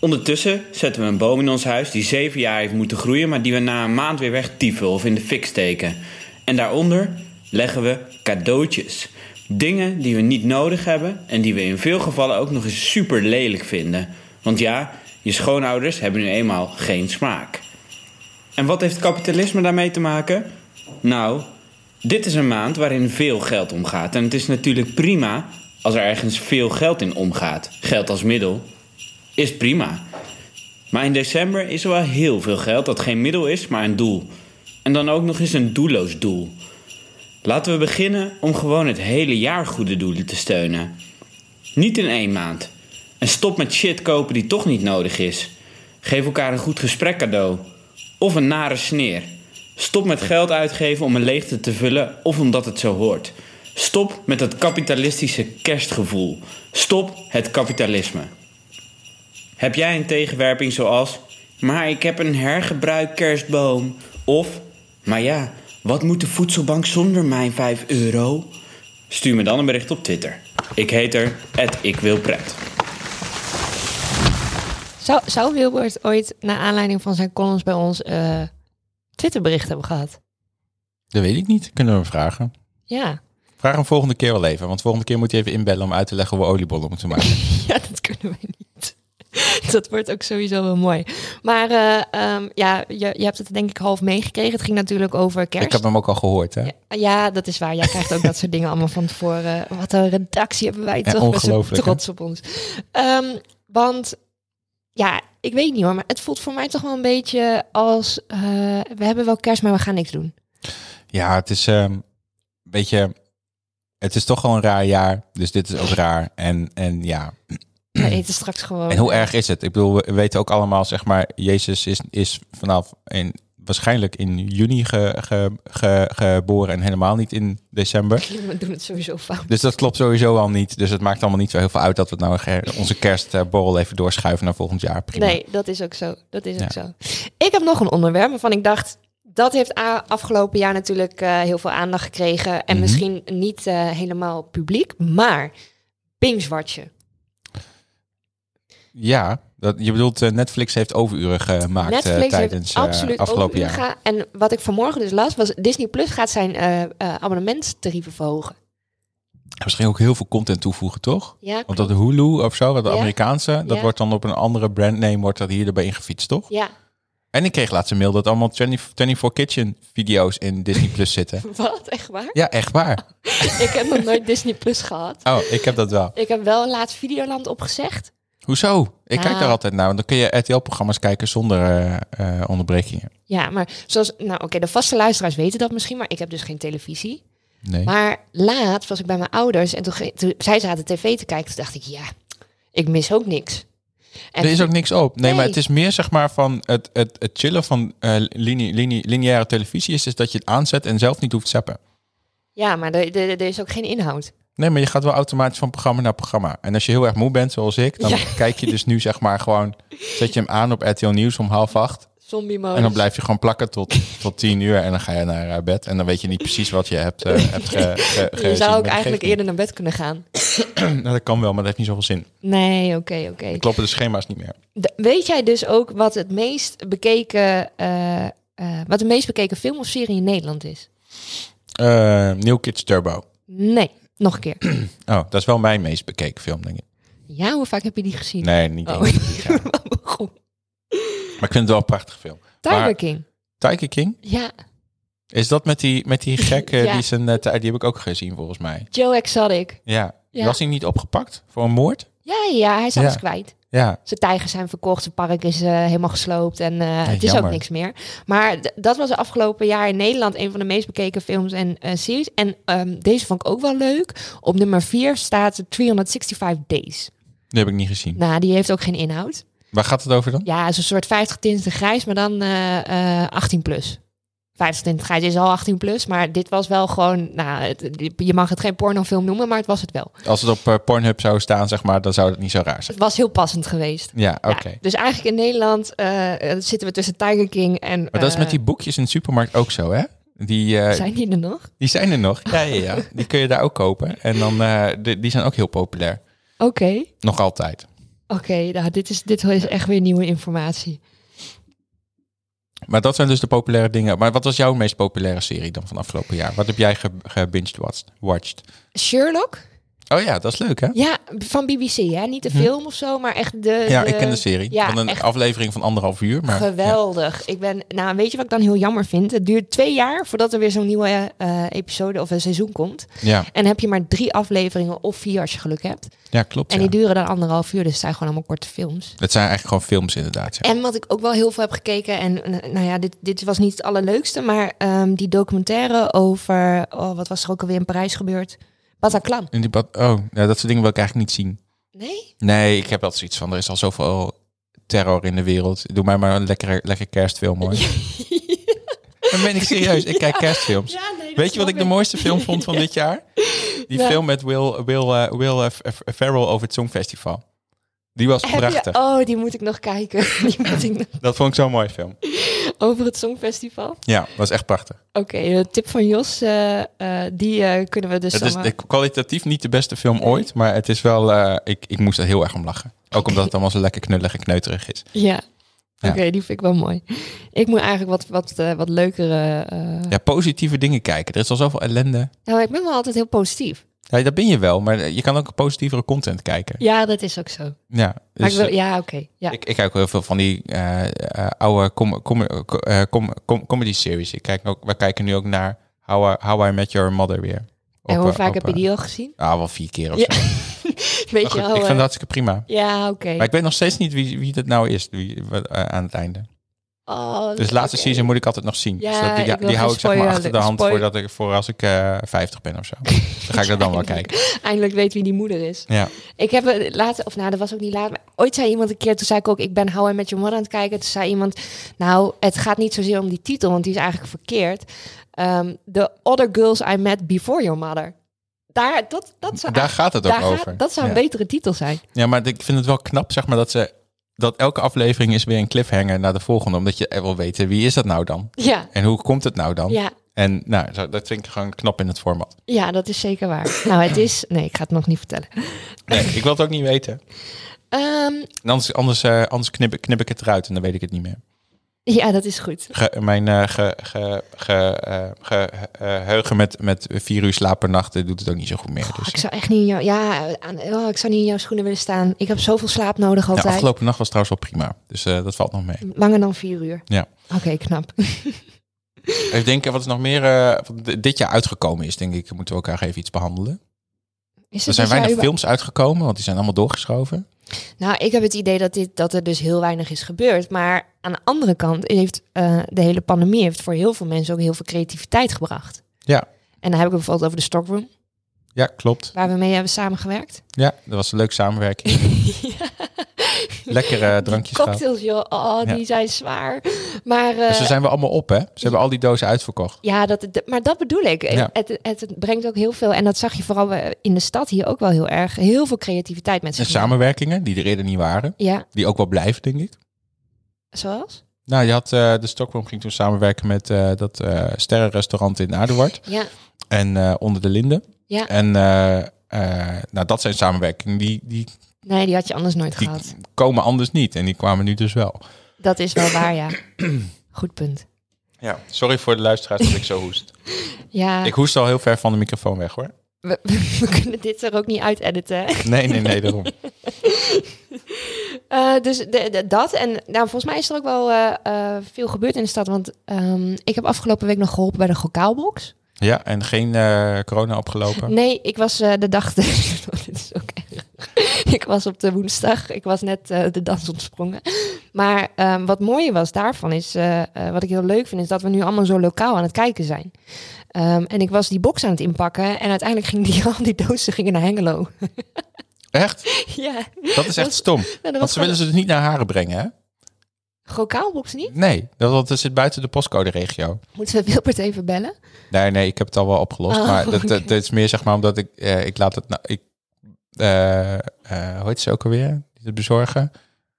S5: Ondertussen zetten we een boom in ons huis die zeven jaar heeft moeten groeien, maar die we na een maand weer wegtieven of in de fik steken. En daaronder leggen we cadeautjes. Dingen die we niet nodig hebben en die we in veel gevallen ook nog eens super lelijk vinden. Want ja, je schoonouders hebben nu eenmaal geen smaak. En wat heeft kapitalisme daarmee te maken? Nou, dit is een maand waarin veel geld omgaat. En het is natuurlijk prima als er ergens veel geld in omgaat. Geld als middel is prima. Maar in december is er wel heel veel geld dat geen middel is, maar een doel. En dan ook nog eens een doelloos doel. Laten we beginnen om gewoon het hele jaar goede doelen te steunen. Niet in één maand. En stop met shit kopen die toch niet nodig is. Geef elkaar een goed gesprek cadeau. Of een nare sneer. Stop met geld uitgeven om een leegte te vullen of omdat het zo hoort. Stop met het kapitalistische kerstgevoel. Stop het kapitalisme. Heb jij een tegenwerping zoals... Maar ik heb een hergebruik kerstboom. Of... Maar ja, wat moet de voedselbank zonder mijn 5 euro? Stuur me dan een bericht op Twitter. Ik heet er, @ikwilpret.
S1: Zou, zou Wilbert ooit, naar aanleiding van zijn columns bij ons, eh Twitterbericht hebben gehad?
S2: Dat weet ik niet. Kunnen we hem vragen.
S1: Ja.
S2: Vraag hem volgende keer wel even. Want volgende keer moet hij even inbellen om uit te leggen hoe we oliebollen moeten maken.
S1: ja, dat kunnen we niet. Dat wordt ook sowieso wel mooi. Maar eh, ehm, ja, je, je hebt het denk ik half meegekregen. Het ging natuurlijk over kerst.
S2: Ik heb hem ook al gehoord, hè?
S1: Ja, ja, dat is waar. Jij krijgt ook dat soort dingen allemaal van tevoren. Wat een redactie hebben wij
S2: Ja,
S1: toch best
S2: hè?
S1: trots op ons. Ehm, want ja, ik weet niet hoor, maar het voelt voor mij toch wel een beetje als eh, we hebben wel kerst, maar we gaan niks doen.
S2: Ja, het is ehm, een beetje... Het is toch gewoon een raar jaar. Dus dit is ook raar. En, en ja,
S1: We eten straks gewoon.
S2: En hoe erg is het? Ik bedoel, we weten ook allemaal, zeg maar, Jezus is, is vanaf in, waarschijnlijk in juni ge, ge, ge- geboren en helemaal niet in december.
S1: We doen het sowieso fout.
S2: Dus dat klopt sowieso al niet. Dus het maakt allemaal niet zo heel veel uit dat we nou onze kerstborrel even doorschuiven naar volgend jaar. Prima.
S1: Nee, dat is ook zo. Dat is ook zo. Ik heb nog een onderwerp waarvan ik dacht. Dat heeft afgelopen jaar natuurlijk eh, heel veel aandacht gekregen. En
S2: Mhm.
S1: misschien niet eh, helemaal publiek. Maar binge-watchen.
S2: Ja, dat, je bedoelt eh, Netflix heeft overuren gemaakt eh, tijdens
S1: heeft
S2: eh, afgelopen jaar.
S1: ga- En wat ik vanmorgen dus las, was Disney Plus gaat zijn abonnementstarieven verhogen.
S2: Misschien ook heel veel content toevoegen, toch?
S1: Ja,
S2: Want dat Hulu of zo, dat
S1: Ja.
S2: Amerikaanse, dat
S1: Ja.
S2: wordt dan op een andere brandname wordt dat hier erbij ingefietst, toch?
S1: ja.
S2: En ik kreeg laatst een mail dat allemaal 20, 24 Kitchen video's in Disney Plus zitten.
S1: Wat? Echt waar?
S2: Ja, echt waar.
S1: ik heb nog nooit Disney Plus gehad.
S2: Oh, ik heb dat wel.
S1: Ik heb wel laatst Videoland opgezegd.
S2: Hoezo? Ik kijk daar altijd naar, want dan kun je RTL-programma's kijken zonder eh, eh, onderbrekingen.
S1: Ja, maar zoals, nou oké, de vaste luisteraars weten dat misschien, maar ik heb dus geen televisie.
S2: Nee.
S1: Maar laatst was ik bij mijn ouders en toen, toen zij zaten tv te kijken. Toen dacht ik, ja, ik mis ook niks. En
S2: er is ook niks op. Nee, maar het is meer zeg maar van het, het, het chillen van eh linie, linie, lineaire televisie is, is dat je het aanzet en zelf niet hoeft te zappen.
S1: Ja, maar er, er, er is ook geen inhoud.
S2: Nee, maar je gaat wel automatisch van programma naar programma. En als je heel erg moe bent, zoals ik, dan
S1: Ja.
S2: kijk je dus nu zeg maar gewoon, zet je hem aan op RTL Nieuws om half acht.
S1: Zombie mode.
S2: En dan blijf je gewoon plakken tot, tot tien uur en dan ga je naar eh, bed. En dan weet je niet precies wat je hebt, eh hebt ge, ge-
S1: Je zou ook eigenlijk eerder naar bed kunnen gaan.
S2: Nou, dat kan wel, maar dat heeft niet zoveel zin.
S1: Nee, oké, oké.
S2: Dan kloppen de schema's niet meer.
S1: De- Weet jij dus ook wat het meest bekeken, eh, wat de meest bekeken film of serie in Nederland is?
S2: New Kids Turbo.
S1: Nee, nog een keer.
S2: Oh, dat is wel mijn meest bekeken film, denk ik.
S1: Ja, hoe vaak heb je die gezien?
S2: Nee, niet
S1: Oh.
S2: ja. Maar ik vind het wel een prachtige film.
S1: Tiger
S2: Maar-
S1: King.
S2: Tiger King?
S1: Ja,
S2: Is dat met die, met die gek eh,
S1: Ja.
S2: die zijn... eh, die heb ik ook gezien, volgens mij.
S1: Joe Exotic.
S2: Ja.
S1: Ja.
S2: Was hij niet opgepakt voor een moord?
S1: Ja, ja, hij is alles kwijt.
S2: Ja.
S1: Zijn tijgers zijn verkocht, zijn park is eh, helemaal gesloopt en eh, het is
S2: jammer.
S1: ook niks meer. Maar dat was de afgelopen jaar in Nederland een van de meest bekeken films en eh, series. En ehm, deze vond ik ook wel leuk. Op nummer 4 staat 365 Days.
S2: Die heb ik niet gezien.
S1: Nou, die heeft ook geen inhoud.
S2: Waar gaat het over dan?
S1: Ja, het is een soort 50 tinten grijs, maar dan eh, eh, 18 plus. 50 tinten grijs is al 18 plus, maar dit was wel gewoon, nou, het- je mag het geen pornofilm noemen, maar het was het wel.
S2: Als het op eh, Pornhub zou staan, zeg maar, dan zou het niet zo raar zijn.
S1: Het was heel passend geweest.
S2: Ja, oké.
S1: Ja, dus eigenlijk in Nederland eh, zitten we tussen Tiger King en...
S2: Maar dat is
S1: eh,
S2: met die boekjes in de supermarkt ook zo, hè? Die,
S1: Zijn die er nog?
S2: die zijn er nog. Ja, ja, ja. Die kun je daar ook kopen. En dan, die, die zijn ook heel populair.
S1: Oké,
S2: Nog altijd.
S1: oké. nou, dit, is, dit is echt weer nieuwe informatie.
S2: Maar dat zijn dus de populaire dingen. Maar wat was jouw meest populaire serie dan van afgelopen jaar? Wat heb jij ge, gebinged watched? watched?
S1: Sherlock?
S2: Oh ja, dat is leuk, hè?
S1: Ja, van BBC, hè? Niet de film of zo, maar echt de...
S2: Hm. Ja,
S1: de-
S2: ik ken de serie.
S1: Ja,
S2: van een
S1: echt
S2: aflevering van anderhalf uur. Maar,
S1: Geweldig. Ik ben, nou, weet je wat ik dan heel jammer vind? Het duurt twee jaar voordat er weer zo'n nieuwe eh, episode of een seizoen komt.
S2: Ja,
S1: En heb je maar drie afleveringen of vier als je geluk hebt.
S2: ja klopt.
S1: En
S2: ja.
S1: die duren dan anderhalf uur, dus het zijn gewoon allemaal korte films.
S2: Het zijn eigenlijk gewoon films inderdaad. Ja.
S1: En wat ik ook wel heel veel heb gekeken, en eh, nou ja, dit, dit was niet het allerleukste, maar ehm, die documentaire over, oh, wat was er ook alweer in Parijs gebeurd? Bataclan.
S2: In die oh, ja, dat soort dingen wil ik eigenlijk niet zien.
S1: Nee?
S2: Nee, ik heb wel zoiets van, er is al zoveel terror in de wereld. Doe mij maar een lekkere, lekker kerstfilm hoor. Dan ben ik serieus, ik kijk kerstfilms.
S1: Ja, nee, dat
S2: Weet je wat ik de mooiste film vond van dit jaar? Die
S1: Ja.
S2: film met Will, Will, eh, Will eh, Ferrell over het Songfestival. Die was prachtig.
S1: oh, die moet ik nog kijken. Die moet ik nog-
S2: Dat vond ik zo'n mooie film.
S1: Over het Songfestival.
S2: Ja, was echt prachtig.
S1: Oké, de tip van Jos, eh, eh, die eh, kunnen we dus
S2: Het is
S1: maar-
S2: kwalitatief niet de beste film ooit, maar het is wel, eh, ik, ik moest er heel erg om lachen. Ook omdat het allemaal zo lekker knullig en kneuterig is.
S1: Ja.
S2: Ja.
S1: Oké, die vind ik wel mooi. Ik moet eigenlijk wat, wat, eh, wat leukere... eh,
S2: Ja, positieve dingen kijken. Er is al zoveel ellende.
S1: Nou, ik ben wel altijd heel positief.
S2: Ja, dat ben je wel, maar je kan ook positievere content kijken.
S1: Ja, dat is ook zo.
S2: Ja, dus,
S1: wil,
S2: eh,
S1: ja, oké. Ja.
S2: ik, ik kijk ook heel veel van die eh, oude com com com com comedy series. Ik kijk ook, we kijken nu ook naar How I, How I Met Your Mother weer.
S1: en hoe vaak
S2: op,
S1: heb je die al gezien?
S2: Ah, wel vier keer of
S1: Ja.
S2: zo.
S1: Weet
S2: Maar
S1: je
S2: goed,
S1: wel?
S2: ik vind het hartstikke prima.
S1: Ja, oké.
S2: Maar ik weet nog steeds niet wie, wie dat nou is wie, aan het einde.
S1: Oh,
S2: Dus de laatste
S1: oké.
S2: season moet ik altijd nog zien.
S1: Ja,
S2: dus dat, die
S1: ik
S2: die hou ik zeg maar achter de hand voordat ik, voor als ik eh 50 ben of zo. Dan ga ik dat dan wel kijken.
S1: Eindelijk weet wie die moeder is.
S2: Ja.
S1: Ik heb later, of nou, dat was ook niet laat. Maar ooit zei iemand een keer, toen zei ik ook, ik ben How I Met Your Mother aan het kijken. Toen zei iemand, nou, het gaat niet zozeer om die titel, want die is eigenlijk verkeerd. Ehm, The Other Girls I Met Before Your Mother. Daar, dat, dat zou,
S2: Daar gaat het ook
S1: gaat-
S2: over.
S1: dat zou een
S2: ja.
S1: betere titel zijn.
S2: ja, maar ik vind het wel knap zeg maar dat ze... Dat elke aflevering is weer een cliffhanger naar de volgende. Omdat je wil weten, wie is dat nou dan?
S1: Ja,
S2: En hoe komt het nou dan?
S1: ja,
S2: En nou, zo- dat vind ik gewoon knap in het format.
S1: ja, dat is zeker waar. nou, het is, nee, ik ga het nog niet vertellen.
S2: Nee, ik wil het ook niet weten.
S1: Ehm,
S2: anders anders, eh, anders knip, ik- knip ik het eruit en dan weet ik het niet meer.
S1: ja, dat is goed.
S2: Ge- mijn eh, ge, ge, ge, eh, eh, geheugen met, met vier uur slaap per nacht doet het ook niet zo goed meer.
S1: Oh,
S2: Dus,
S1: ik zou echt niet in jou, ja, aan, oh, ik zou niet in jouw schoenen willen staan. Ik heb zoveel slaap nodig
S2: ja,
S1: altijd.
S2: afgelopen nacht was trouwens wel prima. Dus dat valt nog mee.
S1: Langer dan vier uur.
S2: Ja.
S1: Oké, knap.
S2: Even denken, wat is nog meer eh, wat di- dit jaar uitgekomen is, denk ik, moeten we elkaar even iets behandelen.
S1: Is
S2: Er zijn weinig films uitgekomen, want die zijn allemaal doorgeschoven.
S1: Nou, ik heb het idee dat, dit, dat er dus heel weinig is gebeurd. Maar aan de andere kant heeft eh, de hele pandemie heeft voor heel veel mensen ook heel veel creativiteit gebracht.
S2: Ja.
S1: En dan heb ik het bijvoorbeeld over de Stockroom,
S2: Ja, klopt.
S1: waar we mee hebben samengewerkt.
S2: Ja, dat was een leuke samenwerking. Lekkere drankjes.
S1: Cocktails, joh. Oh, die
S2: Ja.
S1: zijn zwaar. Maar,
S2: Dus ze zijn we allemaal op, hè? Ze hebben al die dozen uitverkocht.
S1: ja, dat, maar dat bedoel ik.
S2: Ja.
S1: Het, het, het brengt ook heel veel. En dat zag je vooral eh, in de stad hier ook wel heel erg. Heel veel creativiteit met
S2: En samenwerkingen, die er eerder niet waren.
S1: Ja,
S2: Die ook wel blijven, denk ik.
S1: zoals?
S2: Nou, je had eh, de Stockholm ging toen samenwerken met dat sterrenrestaurant in Aduard.
S1: Ja,
S2: En onder de linden.
S1: ja.
S2: En nou, dat zijn samenwerkingen die, die,
S1: Nee, die had je anders nooit
S2: die
S1: gehad.
S2: komen anders niet. En die kwamen nu dus wel.
S1: Dat is wel waar, ja. Goed punt.
S2: Ja, sorry voor de luisteraars dat ik zo hoest.
S1: Ja,
S2: Ik hoest al heel ver van de microfoon weg, hoor.
S1: we, we kunnen dit er ook niet uit editen. hè?
S2: Nee, nee, nee, daarom.
S1: Eh, dus de, de- dat. En nou, volgens mij is er ook wel eh, eh, veel gebeurd in de stad. Want ehm, ik heb afgelopen week nog geholpen bij de Gokaalbox.
S2: Ja, en geen eh, corona opgelopen.
S1: Nee, ik was eh, de dag... dit is ook erg. ik was op de woensdag. Ik was net eh, de dans ontsprongen. Maar ehm, wat mooie was daarvan is... eh, eh, wat ik heel leuk vind, is dat we nu allemaal zo lokaal aan het kijken zijn. Ehm, en ik was die box aan het inpakken. En uiteindelijk gingen die, al die dozen gingen naar Hengelo.
S2: Echt?
S1: ja.
S2: Dat is echt stom.
S1: Nou, dat
S2: Want ze willen ze dus niet naar Haren brengen, hè?
S1: Gokaalbox niet?
S2: Nee, dat, het zit buiten de postcode-regio.
S1: Moeten we Wilbert even bellen?
S2: Nee, nee, ik heb het al wel opgelost.
S1: Oh,
S2: maar dat, dat, dat is meer zeg maar omdat ik, eh, ik laat het nou, ik, hoe heet ze ook alweer? Die het bezorgen.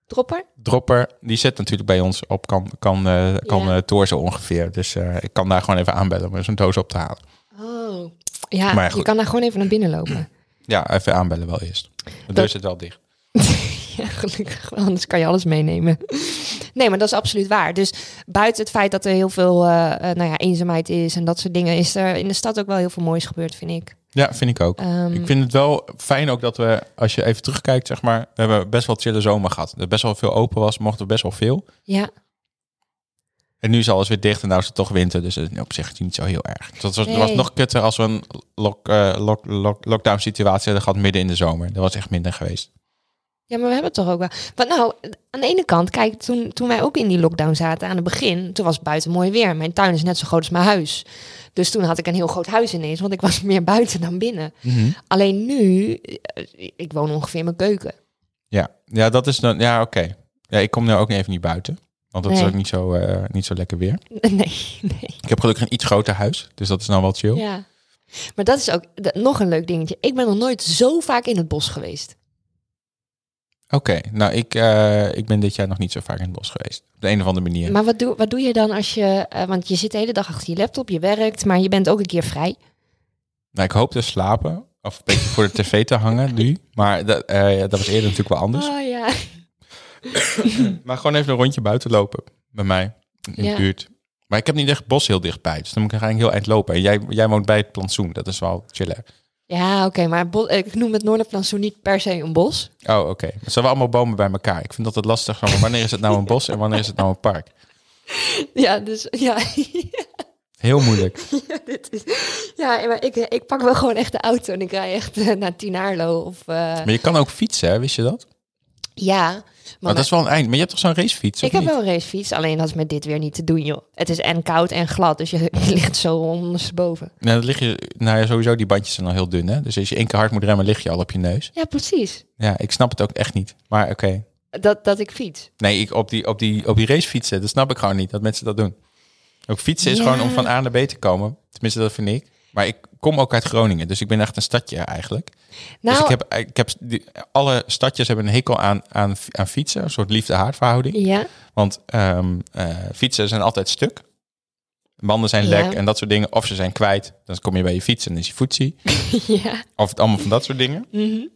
S1: Dropper?
S2: Dropper, die zit natuurlijk bij ons op kan, kan, eh kan
S1: Ja.
S2: eh, zo ongeveer. Dus eh, ik kan daar gewoon even aanbellen om zo'n doos op te halen.
S1: Oh. Ja,
S2: Maar
S1: je kan daar gewoon even naar binnen lopen.
S2: Ja, even aanbellen wel eerst. De deur zit wel dicht.
S1: ja, gelukkig. wel, Anders kan je alles meenemen. Nee, maar dat is absoluut waar. Dus buiten het feit dat er heel veel eh, eh, nou ja, eenzaamheid is en dat soort dingen, is er in de stad ook wel heel veel moois gebeurd, vind ik.
S2: Ja, vind ik ook.
S1: Ehm,
S2: Ik vind het wel fijn ook dat we, als je even terugkijkt, zeg maar, we hebben best wel chille zomer gehad. Er best wel veel open was, mochten we best wel veel.
S1: Ja,
S2: En nu is alles weer dicht en nou is het toch winter, dus het is op zich niet zo heel erg. Dat was, het was nog kutter als we een lock, eh, lock, lock, lockdown situatie hadden gehad midden in de zomer. Dat was echt minder geweest.
S1: Ja, maar we hebben het toch ook wel. Want nou, aan de ene kant, kijk, toen, toen wij ook in die lockdown zaten aan het begin, toen was het buiten mooi weer. Mijn tuin is net zo groot als mijn huis. Dus toen had ik een heel groot huis ineens, want ik was meer buiten dan binnen. Alleen nu, eh, ik woon ongeveer in mijn keuken.
S2: Ja. ja, dat is dan, ja oké. Ja, ik kom nu ook even niet buiten, want dat is ook niet zo, eh, niet zo lekker weer.
S1: Nee, nee.
S2: Ik heb gelukkig een iets groter huis, dus dat is nou wel chill.
S1: Ja. Maar dat is ook nog een leuk dingetje. Ik ben nog nooit zo vaak in het bos geweest.
S2: Oké, nou ik, eh, ik ben dit jaar nog niet zo vaak in het bos geweest. Op de een of andere manier.
S1: Maar wat doe, wat doe je dan als je... eh, want je zit de hele dag achter je laptop, je werkt, maar je bent ook een keer vrij.
S2: Nou, ik hoop te slapen. Of een beetje voor de tv te hangen nu. Maar dat, eh, ja, dat was eerder natuurlijk wel anders.
S1: Oh ja.
S2: Maar gewoon even een rondje buiten lopen. Bij mij. In
S1: Ja.
S2: de buurt. Maar ik heb niet echt het bos heel dichtbij. Dus dan moet ik eigenlijk heel eind lopen. En jij, jij woont bij het plantsoen. Dat is wel chiller.
S1: Ja, oké, maar bo- ik noem het Noorderplantsoen niet per se een bos.
S2: Oh, oké. Maar het zijn wel allemaal bomen bij elkaar. Ik vind dat het lastig. Van, wanneer is het nou een bos en wanneer is het nou een park?
S1: Ja, dus ja.
S2: Heel moeilijk.
S1: Dit is, ja, maar ik, ik pak wel gewoon echt de auto en ik rij echt eh, naar Tinaarlo of... eh,
S2: Maar je kan ook fietsen, hè? wist je dat?
S1: ja, maar,
S2: dat is wel een eind. Maar je hebt toch zo'n racefiets?
S1: ik heb
S2: niet?
S1: wel een racefiets, alleen dat is met dit weer niet te doen, joh. Het is en koud en glad, dus je, je ligt zo ondersteboven.
S2: Nou, dan lig je, nou ja, sowieso, die bandjes zijn al heel dun, hè? Dus als je één keer hard moet remmen, lig je al op je neus.
S1: Ja, precies.
S2: Ja, ik snap het ook echt niet. Maar oké.
S1: Dat, dat ik fiets.
S2: Nee, ik, op, die, op, die, op die racefietsen, dat snap ik gewoon niet, dat mensen dat doen. Ook fietsen is
S1: Ja.
S2: gewoon om van A naar B te komen. Tenminste, dat vind ik. Maar ik kom ook uit Groningen, dus ik ben echt een stadje eigenlijk.
S1: Nou,
S2: dus ik heb, ik heb die, alle stadjes hebben een hekel aan, aan, aan fietsen, een soort liefde-haatverhouding.
S1: ja,
S2: Want ehm, eh, fietsen zijn altijd stuk. Banden zijn
S1: Ja.
S2: lek en dat soort dingen. Of ze zijn kwijt. Dan kom je bij je fiets en is je voetsie.
S1: ja.
S2: Of het allemaal van dat soort dingen.
S1: mhm.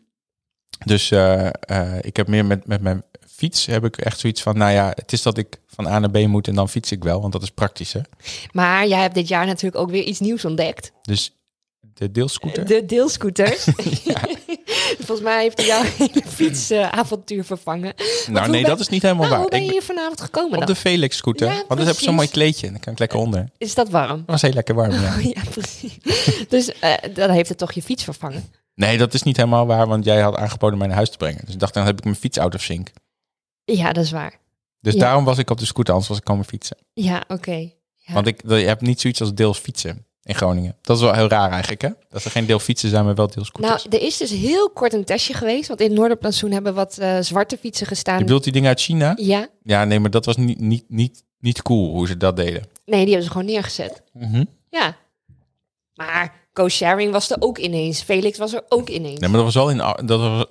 S2: Dus eh, eh, ik heb meer met, met mijn fiets heb ik echt zoiets van, nou ja, het is dat ik van A naar B moet en dan fiets ik wel, want dat is praktischer.
S1: Maar jij hebt dit jaar natuurlijk ook weer iets nieuws ontdekt.
S2: Dus de deelscooter.
S1: De deelscooters. Volgens mij heeft hij jouw hele fietsavontuur vervangen.
S2: nou nee,
S1: ben-
S2: dat is niet helemaal
S1: Nou,
S2: waar.
S1: hoe ben je hier vanavond gekomen
S2: op
S1: dan?
S2: de Felix scooter,
S1: Ja,
S2: want dan heb ik zo'n mooi kleedje en dan kan ik lekker onder. Dat
S1: Is dat warm?
S2: was heel lekker warm, ja.
S1: ja, precies. dus eh, dan heeft het toch je fiets vervangen?
S2: Nee, dat is niet helemaal waar, want jij had aangeboden mij naar huis te brengen. Dus ik dacht, dan heb ik mijn fiets out of sync.
S1: Ja, dat is waar.
S2: Dus
S1: Ja.
S2: daarom was ik op de scooter, anders was ik komen fietsen.
S1: Ja, oké. Ja.
S2: Want ik, je hebt niet zoiets als deels fietsen in Groningen. Dat is wel heel raar eigenlijk, hè? Dat er geen deel fietsen zijn, maar wel deels
S1: Nou,
S2: scooters.
S1: er is dus heel kort een testje geweest. Want in Noorderplantsoen hebben wat eh, zwarte fietsen gestaan.
S2: je bedoelt die dingen uit China?
S1: Ja,
S2: Ja, nee, maar dat was niet, niet, niet, niet cool hoe ze dat deden.
S1: nee, die hebben ze gewoon neergezet. Ja. Maar co-sharing was er ook ineens. Felix was er ook ineens.
S2: Nee, maar dat was wel in... Dat was,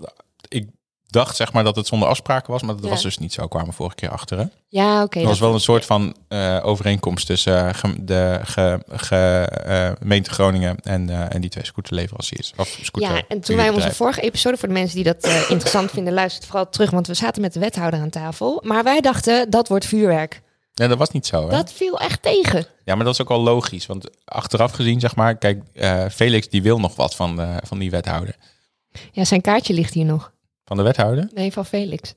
S2: dacht zeg maar dat het zonder afspraken was, maar dat
S1: Ja.
S2: was dus niet zo. kwamen we vorige keer achter, hè?
S1: Ja, oké.
S2: Er was wel een soort van eh, overeenkomst tussen eh, de ge, ge, eh, gemeente Groningen en, en die twee scooterleveranciers. Of scooter
S1: Ja, en toen wij onze vorige episode, voor de mensen die dat interessant vinden, luistert vooral terug, want we zaten met de wethouder aan tafel. Maar wij dachten, dat wordt vuurwerk.
S2: Ja, dat was niet zo, hè?
S1: Dat viel echt tegen.
S2: Ja, maar dat is ook wel logisch. Want achteraf gezien, zeg maar, kijk, Felix die wil nog wat van, van die wethouder.
S1: Ja, zijn kaartje ligt hier nog.
S2: Van de wethouder?
S1: Nee, van Felix.
S2: Oh,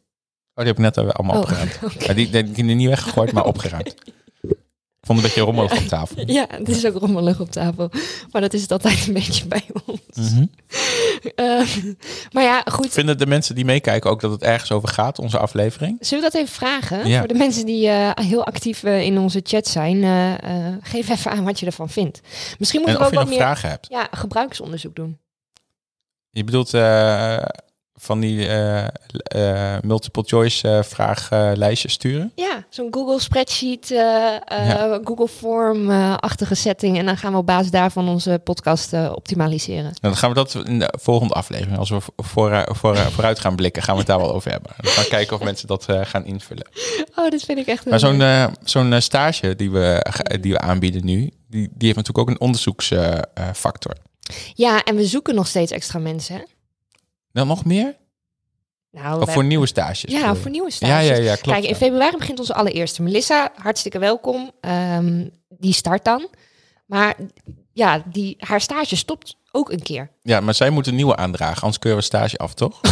S2: die heb ik net al- allemaal
S1: Oh,
S2: opgeruimd. Ja, die, die, die niet weggegooid, maar opgeruimd. Ik vond het een beetje rommelig op tafel.
S1: Ja, het is ook rommelig op tafel. Maar dat is het altijd een beetje bij ons.
S2: Mhm.
S1: Eh, maar ja, goed.
S2: Vinden de mensen die meekijken ook dat het ergens over gaat, onze aflevering?
S1: Zullen we dat even vragen?
S2: Ja.
S1: Voor de mensen die eh, heel actief eh, in onze chat zijn. eh, eh, geef even aan wat je ervan vindt. Misschien
S2: En
S1: we
S2: of
S1: ook
S2: je
S1: wat
S2: nog
S1: meer
S2: vragen hebt.
S1: ja, gebruiksonderzoek doen.
S2: Je bedoelt eh, van die eh, eh, multiple choice eh, vraaglijstjes sturen?
S1: Ja, zo'n Google spreadsheet, Google Form-achtige setting. En dan gaan we op basis daarvan onze podcast optimaliseren.
S2: Nou, dan gaan we dat in de volgende aflevering, als we voor, voor, vooruit gaan blikken, gaan we het daar wel over hebben. Dan gaan we kijken of mensen dat gaan invullen.
S1: Oh, dat vind ik echt
S2: Maar zo'n zo'n stage die we, die we aanbieden nu, die, die heeft natuurlijk ook een onderzoeksfactor.
S1: Ja, en we zoeken nog steeds extra mensen. Hè?
S2: Nog meer?
S1: Nou,
S2: Of voor nieuwe stages?
S1: Ja, voor nieuwe
S2: Ja,
S1: stages.
S2: ja, ja, klopt.
S1: Kijk, in
S2: ja.
S1: februari begint onze allereerste. Melissa, hartstikke welkom. Ehm, die start dan. Maar ja, die, haar stage stopt ook een keer.
S2: Ja, maar zij moeten een nieuwe aandragen, anders keuren we stage af, toch?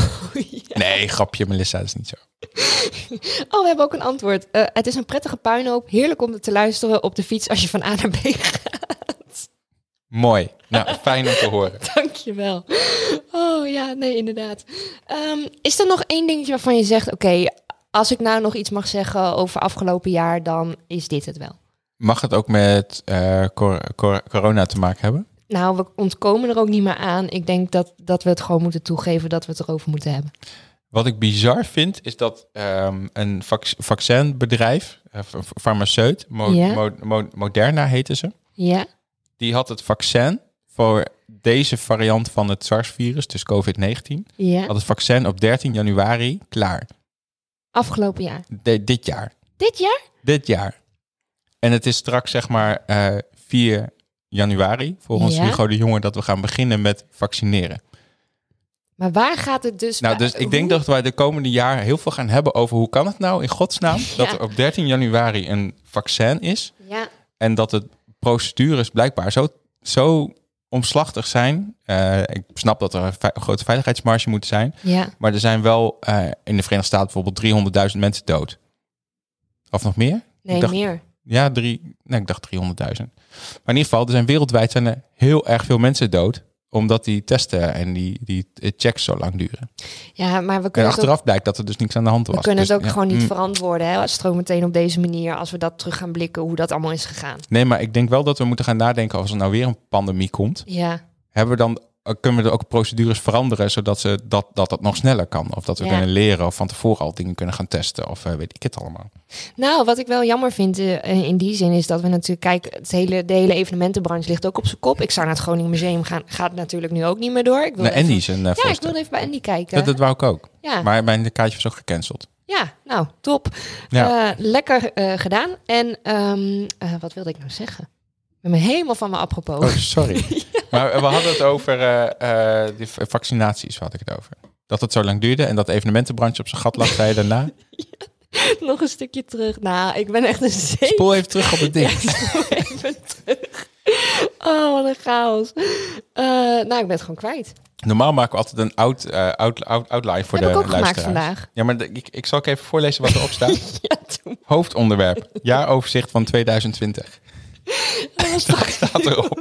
S2: Nee, grapje, Melissa, dat is niet zo.
S1: Oh, we hebben ook een antwoord. Eh, het is een prettige puinhoop. Heerlijk om te luisteren op de fiets als je van A naar B gaat.
S2: Mooi. Nou, fijn om te horen.
S1: Dankjewel. Oh ja, nee, inderdaad. Ehm, is er nog één dingetje waarvan je zegt... Oké, als ik nou nog iets mag zeggen over afgelopen jaar... dan is dit het wel.
S2: Mag het ook met eh, cor- cor- corona te maken hebben?
S1: Nou, we ontkomen er ook niet meer aan. Ik denk dat, dat we het gewoon moeten toegeven dat we het erover moeten hebben.
S2: Wat ik bizar vind, is dat ehm, een vac- vaccinbedrijf, eh, f- farmaceut, Mo-
S1: Ja.
S2: Mo- Mo- Moderna heette ze,
S1: Ja?
S2: Die had het vaccin voor deze variant van het SARS-virus, dus COVID-19,
S1: Ja,
S2: had het vaccin op 13 januari klaar.
S1: afgelopen jaar.
S2: De- dit jaar.
S1: Dit jaar?
S2: Dit jaar. En het is straks zeg maar eh 4 januari, volgens
S1: Ja.
S2: Hugo de Jonge, dat we gaan beginnen met vaccineren.
S1: Maar waar gaat het dus...
S2: Nou, dus ik denk dat wij de komende jaren heel veel gaan hebben over hoe kan het nou in godsnaam dat
S1: Ja.
S2: er op 13 januari een vaccin is
S1: Ja,
S2: en dat de procedures blijkbaar zo, zo omslachtig zijn. Eh, ik snap dat er een ve- grote veiligheidsmarge moet zijn,
S1: ja.
S2: maar er zijn wel eh, in de Verenigde Staten bijvoorbeeld 300.000 mensen dood. Of nog meer?
S1: Nee,
S2: dacht-
S1: meer.
S2: Ja, drie, nee, ik dacht 300.000. Maar in ieder geval, er zijn wereldwijd zijn er heel erg veel mensen dood. Omdat die testen en die, die checks zo lang duren.
S1: Ja, maar we
S2: En
S1: kunnen ook,
S2: achteraf blijkt dat er dus niks aan de hand was.
S1: we kunnen
S2: Dus,
S1: het ook
S2: ja,
S1: gewoon niet
S2: mm.
S1: verantwoorden. Hè? Stroom meteen op deze manier, als we dat terug gaan blikken, hoe dat allemaal is gegaan.
S2: Nee, maar ik denk wel dat we moeten gaan nadenken als er nou weer een pandemie komt.
S1: Ja,
S2: Hebben we dan, kunnen we er ook procedures veranderen zodat ze dat, dat het nog sneller kan? Of dat we
S1: Ja.
S2: kunnen leren of van tevoren al dingen kunnen gaan testen of eh, weet ik het allemaal.
S1: Nou, wat ik wel jammer vind eh, in die zin is dat we natuurlijk, kijk, het hele, de hele evenementenbranche ligt ook op zijn kop. Ik zou naar het Groningen Museum gaan, gaat natuurlijk nu ook niet meer door. Ik wil
S2: Nou,
S1: even-
S2: Andy is een uh,
S1: Ja, ik wilde even bij Andy kijken.
S2: Dat, dat wou ik ook.
S1: ja.
S2: Maar mijn kaartje was ook gecanceld.
S1: ja, nou, top.
S2: Ja.
S1: Eh, lekker eh, gedaan. En ehm, eh, wat wilde ik nou zeggen? Ik ben helemaal van me apropos.
S2: Oh, sorry. Maar we hadden het over eh, eh, die vaccinaties, had ik het over. Dat het zo lang duurde en dat de evenementenbranche op zijn gat lag, zei je daarna.
S1: Nog een stukje terug. Nou, ik ben echt een zeep.
S2: Spoel even terug op het ding.
S1: Ja, spoel even terug. Oh, wat een chaos. Eh, nou, ik ben het gewoon kwijt.
S2: Normaal maken we altijd een out, eh, out, out, outline voor
S1: Heb
S2: de
S1: ik ook gemaakt vandaag.
S2: Ja, maar de- ik, ik zal ook even voorlezen wat erop staat.
S1: Ja, toen.
S2: Hoofdonderwerp, jaaroverzicht van 2020.
S1: Dat was toch...
S2: Staat erop.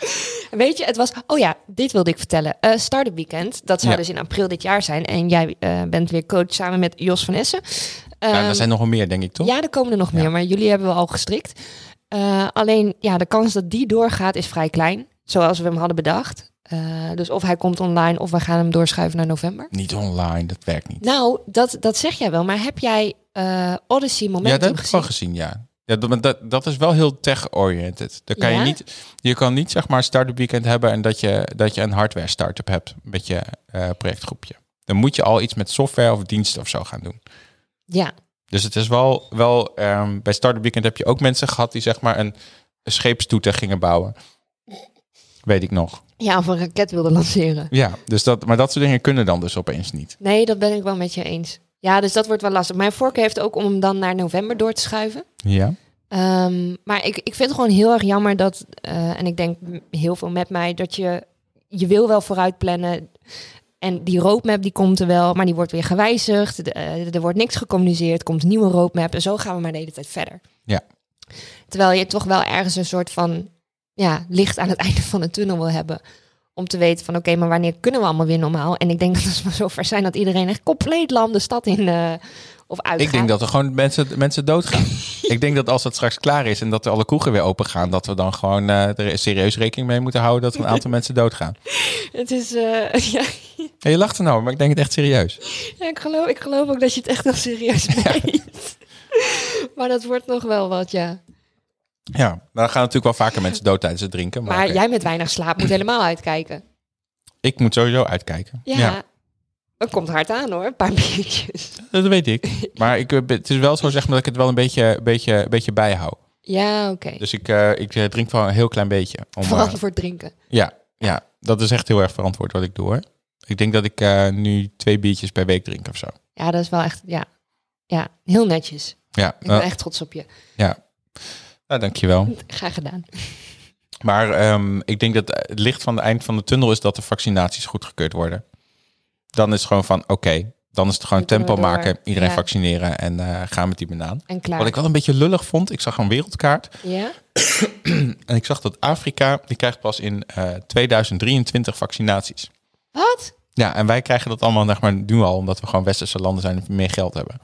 S1: Weet je, het was... Oh ja, dit wilde ik vertellen. Eh Startup Weekend, dat zou
S2: Ja.
S1: dus in april dit jaar zijn. En jij eh, bent weer coach samen met Jos van Essen.
S2: Ja,
S1: Ehm,
S2: er zijn nog wel meer, denk ik, toch?
S1: Ja, er komen er nog
S2: Ja.
S1: meer, maar jullie hebben we al gestrikt. Eh, alleen, ja, de kans dat die doorgaat is vrij klein, zoals we hem hadden bedacht. Dus of hij komt online of we gaan hem doorschuiven naar november.
S2: Niet online, dat werkt niet.
S1: Nou, dat, dat zeg jij wel, maar heb jij eh, Odyssey
S2: ja,
S1: Momentum
S2: dat heb ik
S1: gezien?
S2: wel gezien, ja. Ja dat, dat, dat is wel heel tech-oriented. Dan kan
S1: Ja?
S2: je niet, je kan niet zeg maar start-up weekend hebben en dat je, dat je een hardware start-up hebt met je eh, projectgroepje. Dan moet je al iets met software of diensten of zo gaan doen.
S1: Ja,
S2: Dus het is wel, wel ehm, bij Startup Weekend heb je ook mensen gehad die zeg maar een, een scheepstoeter gingen bouwen. Weet ik nog.
S1: ja, of een raket wilde lanceren.
S2: Ja, dus dat, maar dat soort dingen kunnen dan dus opeens niet.
S1: Nee, dat ben ik wel met je eens. Ja, dus dat wordt wel lastig. Mijn voorkeur heeft ook om hem dan naar november door te schuiven.
S2: Ja.
S1: Ehm, maar ik, ik vind het gewoon heel erg jammer dat, eh, en ik denk heel veel met mij, dat je, je wil wel vooruit plannen. En die roadmap die komt er wel, maar die wordt weer gewijzigd. De- eh, er wordt niks gecommuniceerd, komt een nieuwe roadmap en zo gaan we maar de hele tijd verder.
S2: Ja.
S1: Terwijl je toch wel ergens een soort van ja, licht aan het einde van de tunnel wil hebben. Om te weten van oké, maar wanneer kunnen we allemaal weer normaal? En ik denk dat als we zover zijn dat iedereen echt compleet lam de stad in eh, of uit
S2: Ik denk dat er gewoon mensen, mensen doodgaan. ik denk dat als het straks klaar is en dat er alle kroegen weer open gaan, dat we dan gewoon eh, er serieus rekening mee moeten houden dat er een aantal mensen doodgaan.
S1: Het is, eh, ja,
S2: je lacht er nou, maar ik denk het echt serieus.
S1: Ja, ik geloof, ik geloof ook dat je het echt nog serieus meent. maar dat wordt nog wel wat, ja.
S2: Ja, maar dan gaan natuurlijk wel vaker mensen dood tijdens het drinken. Maar,
S1: jij met weinig slaap moet helemaal uitkijken.
S2: ik moet sowieso uitkijken.
S1: Ja. Het komt hard aan hoor, een paar biertjes.
S2: dat weet ik. Maar ik, eh, het is wel zo zeg maar dat ik het wel een beetje, beetje, beetje bijhoud.
S1: Ja, oké.
S2: Dus ik, eh, ik eh, drink wel een heel klein beetje. Om, eh,
S1: Verantwoord drinken.
S2: ja, ja, dat is echt heel erg verantwoord wat ik doe hoor. Ik denk dat ik nu twee biertjes per week drink of zo.
S1: Ja, dat is wel echt, ja. Ja, heel netjes.
S2: Ja,
S1: Ik ben echt trots op je.
S2: ja. Nou, dankjewel.
S1: Graag gedaan.
S2: Maar ehm, ik denk dat het licht van het eind van de tunnel is dat de vaccinaties goedgekeurd worden. Dan is het gewoon van, oké, dan is het gewoon
S1: Dan
S2: tempo maken, iedereen
S1: Ja.
S2: vaccineren en eh gaan met die banaan.
S1: En klaar.
S2: Wat ik wel een beetje lullig vond, ik zag een wereldkaart
S1: Ja?
S2: en ik zag dat Afrika, die krijgt pas in eh 2023 vaccinaties.
S1: Wat?
S2: Ja, en wij krijgen dat allemaal zeg maar, nu al, omdat we gewoon westerse landen zijn en meer geld hebben.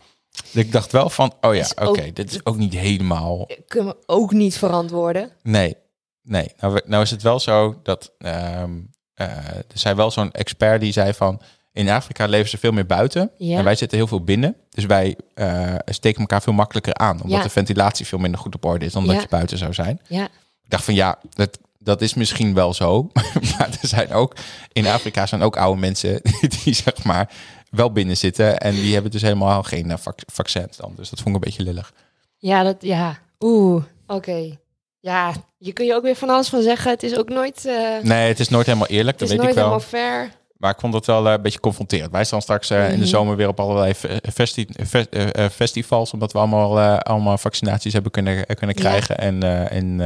S2: Ik dacht wel van, oh ja, oké, dit is ook niet helemaal...
S1: Kunnen we ook niet verantwoorden.
S2: Nee, nee. Nou, nou is het wel zo dat ehm, eh, er zei wel zo'n expert die zei van in Afrika leven ze veel meer buiten
S1: Ja.
S2: en wij zitten heel veel binnen. Dus wij eh, steken elkaar veel makkelijker aan, omdat
S1: Ja.
S2: de ventilatie veel minder goed op orde is dan dat je buiten zou zijn.
S1: Ja.
S2: Ik dacht van ja, dat, dat is misschien wel zo. maar er zijn ook, in Afrika zijn ook oude mensen die zeg maar wel binnen zitten. En die hebben dus helemaal geen uh, vac vaccins dan. Dus dat vond ik een beetje lullig.
S1: Ja, dat, ja. Oeh, oké. Ja, je kun je ook weer van alles van zeggen. Het is ook nooit... Uh,
S2: nee, het is nooit helemaal eerlijk, dat weet ik wel.
S1: Het is nooit helemaal fair.
S2: Maar ik vond dat wel uh, een beetje confronterend. Wij staan straks uh, in de zomer weer op allerlei festi fe festivals, omdat we allemaal, allemaal vaccinaties hebben kunnen, kunnen krijgen. Ja. En, en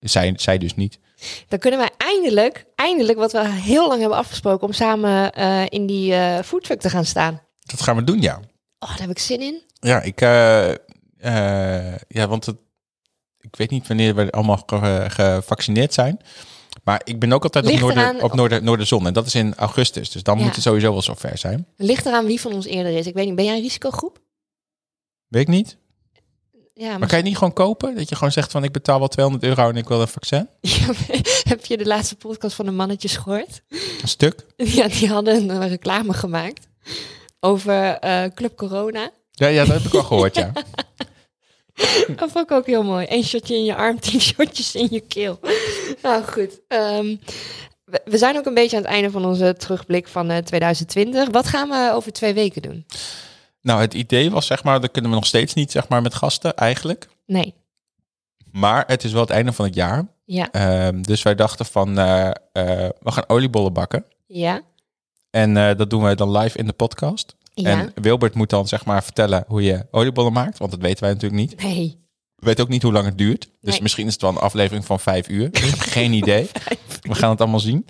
S2: zij, zij dus niet.
S1: Dan kunnen wij eindelijk, eindelijk wat we heel lang hebben afgesproken, om samen in die foodtruck te gaan staan.
S2: Dat gaan we doen, ja.
S1: Oh, daar heb ik zin in.
S2: Ja, ik, ja, want het, ik weet niet wanneer we allemaal ge gevaccineerd zijn. Maar ik ben ook altijd op, Noorder, op Noorder, Noorderzon. En dat is in augustus. Dus dan ja. moet het sowieso wel zover zijn.
S1: Ligt eraan wie van ons eerder is. Ik weet niet, ben jij een risicogroep?
S2: Weet ik niet.
S1: Ja,
S2: maar kan je niet gewoon kopen? Dat je gewoon zegt van ik betaal wel 200 euro en ik wil een vaccin?
S1: Ja, heb je de laatste podcast van de mannetjes gehoord?
S2: Een stuk?
S1: Ja, die hadden een reclame gemaakt over uh, Club Corona.
S2: Ja, ja, dat heb ik al gehoord, ja.
S1: Dat vond ik ook heel mooi. Eén shotje in je arm, tien shotjes in je keel. Nou goed. Um, we, we, zijn ook een beetje aan het einde van onze terugblik van uh, 2020. Wat gaan we over twee weken doen?
S2: Nou, het idee was zeg maar, dat kunnen we nog steeds niet zeg maar met gasten eigenlijk.
S1: Nee.
S2: Maar het is wel het einde van het jaar.
S1: Ja.
S2: Um, dus wij dachten van, uh, uh, we gaan oliebollen bakken.
S1: Ja.
S2: En uh, dat doen wij dan live in de podcast.
S1: Ja.
S2: En Wilbert moet dan zeg maar vertellen hoe je oliebollen maakt, want dat weten wij natuurlijk niet.
S1: Nee.
S2: We weten ook niet hoe lang het duurt. Dus
S1: Nee.
S2: misschien is het wel een aflevering van vijf uur. Ik heb geen idee. We gaan het allemaal zien.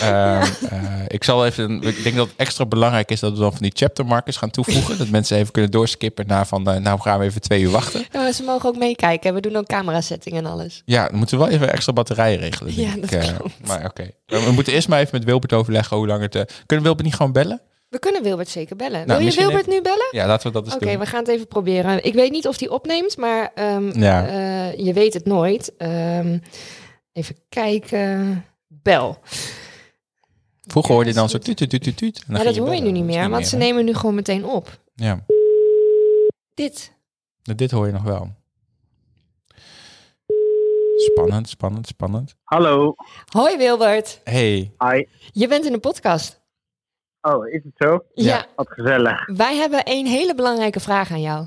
S2: Ehm, eh, ik zal even. Ik denk dat het extra belangrijk is dat we dan van die chapter markers gaan toevoegen. dat mensen even kunnen doorskippen naar van. eh, nou gaan we even twee uur wachten.
S1: Ja, ze mogen ook meekijken. We doen ook camera-setting en alles.
S2: Ja, dan moeten we wel even extra batterijen regelen.
S1: Ja, dat
S2: ik. Eh. Maar oké. We moeten eerst maar even met Wilbert overleggen hoe lang het. kunnen Wilbert niet gewoon bellen?
S1: We kunnen Wilbert zeker bellen.
S2: Nou,
S1: Wil je Wilbert nu bellen?
S2: Ja, laten we dat eens
S1: Oké,
S2: doen.
S1: we gaan het even proberen. Ik weet niet of die opneemt, maar ehm,
S2: Ja.
S1: eh, je weet het nooit. Ehm, even kijken. Bel.
S2: Vroeger hoorde je dan zo tuut, tuut, tuut, tuut, ging
S1: dat hoor je nu niet meer, want ze nemen nu gewoon meteen op.
S2: Ja,
S1: Dit.
S2: Dit hoor je nog wel. Spannend, spannend, spannend.
S4: Hallo.
S1: Hoi Wilbert,
S2: Hey,
S4: Hi.
S1: je bent in de podcast.
S4: Oh, is het zo?
S1: Ja.
S2: Ja.
S4: Wat gezellig.
S1: wij hebben een hele belangrijke vraag aan jou.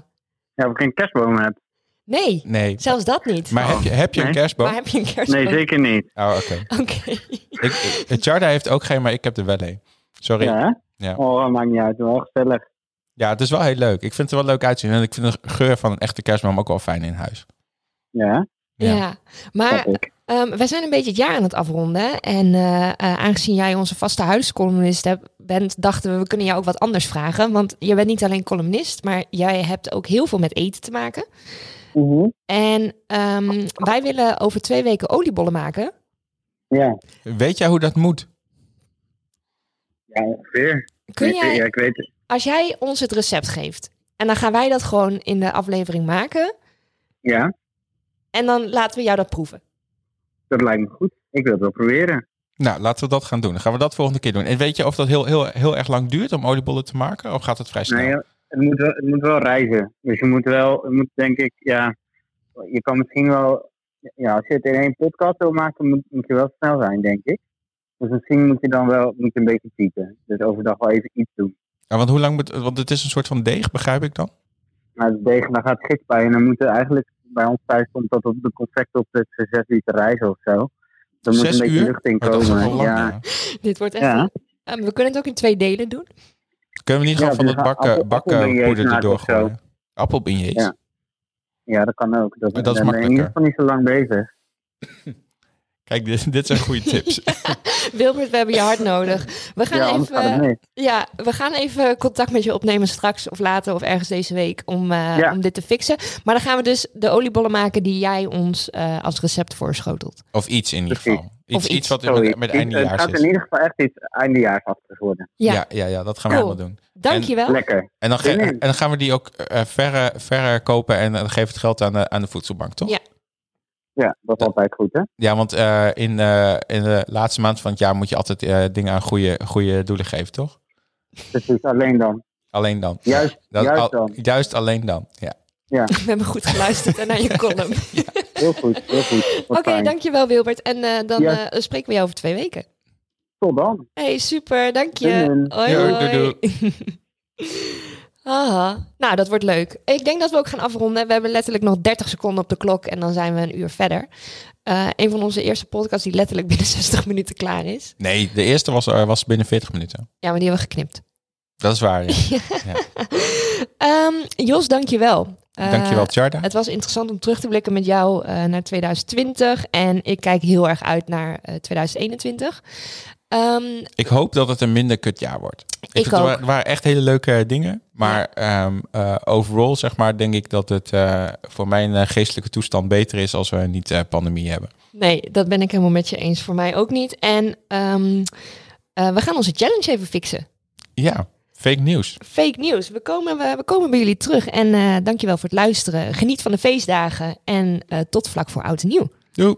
S4: Ja, of ik een kerstboom heb.
S1: Nee,
S2: nee.
S1: zelfs dat niet.
S2: Maar heb je, heb je een kerstboom?
S1: Maar heb je een kerstboom?
S4: Nee, zeker niet.
S2: Oh, oké.
S1: Oké.
S2: Ik- Jarda heeft ook geen, maar ik heb er wel een. Sorry. Ja.
S4: Ja?
S2: Ja.
S4: Oh, maakt niet uit. Wel gezellig.
S2: het is wel heel leuk. Ik vind het er wel leuk uitzien. En ik vind de geur van een echte kerstboom ook wel fijn in huis.
S4: Ja,
S1: Ja.
S2: Ja.
S1: maar
S4: ik.
S1: Ehm, wij zijn een beetje het jaar aan het afronden. En eh, eh, aangezien jij onze vaste huiscolumnist hebt, bent, dachten we, we kunnen jou ook wat anders vragen. Want je bent niet alleen columnist, maar jij hebt ook heel veel met eten te maken.
S4: Mhm.
S1: En ehm, wij willen over twee weken oliebollen maken.
S4: Ja.
S2: Weet jij hoe dat moet?
S4: ja, ongeveer.
S1: Kun jij,
S4: Ja, ik weet het.
S1: als jij ons het recept geeft, en dan gaan wij dat gewoon in de aflevering maken.
S4: Ja,
S1: En dan laten we jou dat proeven.
S4: Dat lijkt me goed. Ik wil het wel proberen.
S2: Nou, laten we dat gaan doen. Dan gaan we dat volgende keer doen. En weet je of dat heel, heel, heel erg lang duurt om oliebollen te maken? Of gaat het vrij snel?
S4: Nee, het moet, wel, het moet wel reizen. Dus je moet wel, moet denk ik, ja, je kan misschien wel, ja, als je het in één podcast wil maken, moet, moet je wel snel zijn, denk ik. Dus misschien moet je dan wel moet je een beetje typen. Dus overdag wel even iets doen.
S2: Ja, want hoe lang moet... Want het is een soort van deeg, begrijp ik dan?
S4: Maar het degen, daar gaat gist bij. En dan moeten eigenlijk, bij ons thuis komt dat op de confect op het zes liter rijzen of zo. Dan moet een beetje
S2: uur?
S4: lucht in
S2: Oh,
S4: komen.
S2: lang,
S4: ja.
S2: ja.
S1: Dit wordt echt...
S4: Ja.
S1: We kunnen het ook in twee delen doen.
S2: Kunnen we niet
S4: Ja,
S2: gewoon van
S4: dus
S2: het bakken,
S4: appel-
S2: bakkenpoeder
S4: appelbeignets
S2: erdoor
S4: maken of zo.
S2: gooien? Appelbeignets?
S4: Ja. ja, dat kan ook. Dat,
S2: is
S4: dan ben je in ieder geval niet zo lang bezig.
S2: Kijk, dit, dit zijn goede tips.
S1: Wilbert, we hebben je hard nodig. We gaan
S4: Ja, anders gaat het
S1: even... Ja, we gaan even contact met je opnemen straks of later of ergens deze week om, eh,
S4: Ja.
S1: om dit te fixen. Maar dan gaan we dus de oliebollen maken die jij ons eh, als recept voorschotelt.
S2: Of iets in ieder geval. Iets,
S1: Of
S2: iets.
S1: iets.
S2: wat
S4: Sorry.
S2: met, met
S4: Het
S2: eindejaars
S4: gaat in ieder geval echt iets eindejaarsachtig worden.
S1: Ja,
S2: Ja, ja, ja, dat gaan we
S1: Cool.
S2: allemaal doen.
S1: dankjewel.
S4: Lekker.
S2: En dan, en dan gaan we die ook eh verre, verre kopen en dan geven we het geld aan de, aan de voedselbank, toch?
S1: Ja.
S4: Ja, dat is altijd goed, hè?
S2: Ja, want eh, in, eh, in de laatste maand van het jaar moet je altijd eh, dingen aan goede, goede doelen geven, toch?
S4: Precies, alleen dan.
S2: Alleen dan.
S4: Juist,
S2: Dat-
S4: juist
S2: al-
S4: dan.
S2: Juist alleen dan, ja.
S4: Ja.
S1: We hebben goed geluisterd naar je column.
S4: Heel goed, heel goed.
S1: Oké, dankjewel Wilbert. En eh, dan
S4: Ja.
S1: eh, spreken we jou over twee weken.
S4: Tot dan.
S1: Hey, super, dank je. Hoi,
S2: Doei, doei,
S1: Aha. Nou, dat wordt leuk. Ik denk dat we ook gaan afronden. We hebben letterlijk nog 30 seconden op de klok en dan zijn we een uur verder. Eh, een van onze eerste podcasts die letterlijk binnen 60 minuten klaar is.
S2: Nee, de eerste was, eh, was binnen 40 minuten.
S1: Ja, maar die hebben we geknipt.
S2: Dat is waar, ja.
S1: Ehm, Jos, dankjewel. Eh,
S2: Dankjewel, Tjarda.
S1: Het was interessant om terug te blikken met jou eh, naar 2020. En ik kijk heel erg uit naar eh, 2021. Ehm,
S2: Ik hoop dat het een minder kut jaar wordt.
S1: Ik ook.
S2: Er waren echt hele leuke dingen. Maar ehm, eh, overall, zeg maar, denk ik dat het eh, voor mijn eh, geestelijke toestand beter is als we niet pandemie hebben.
S1: nee, dat ben ik helemaal met je eens. Voor mij ook niet. En ehm, eh, we gaan onze challenge even fixen.
S2: Ja, fake nieuws.
S1: Fake nieuws. We komen, we, we komen bij jullie terug. En dankjewel voor het luisteren. Geniet van de feestdagen. En tot vlak voor oud en nieuw.
S2: Doei.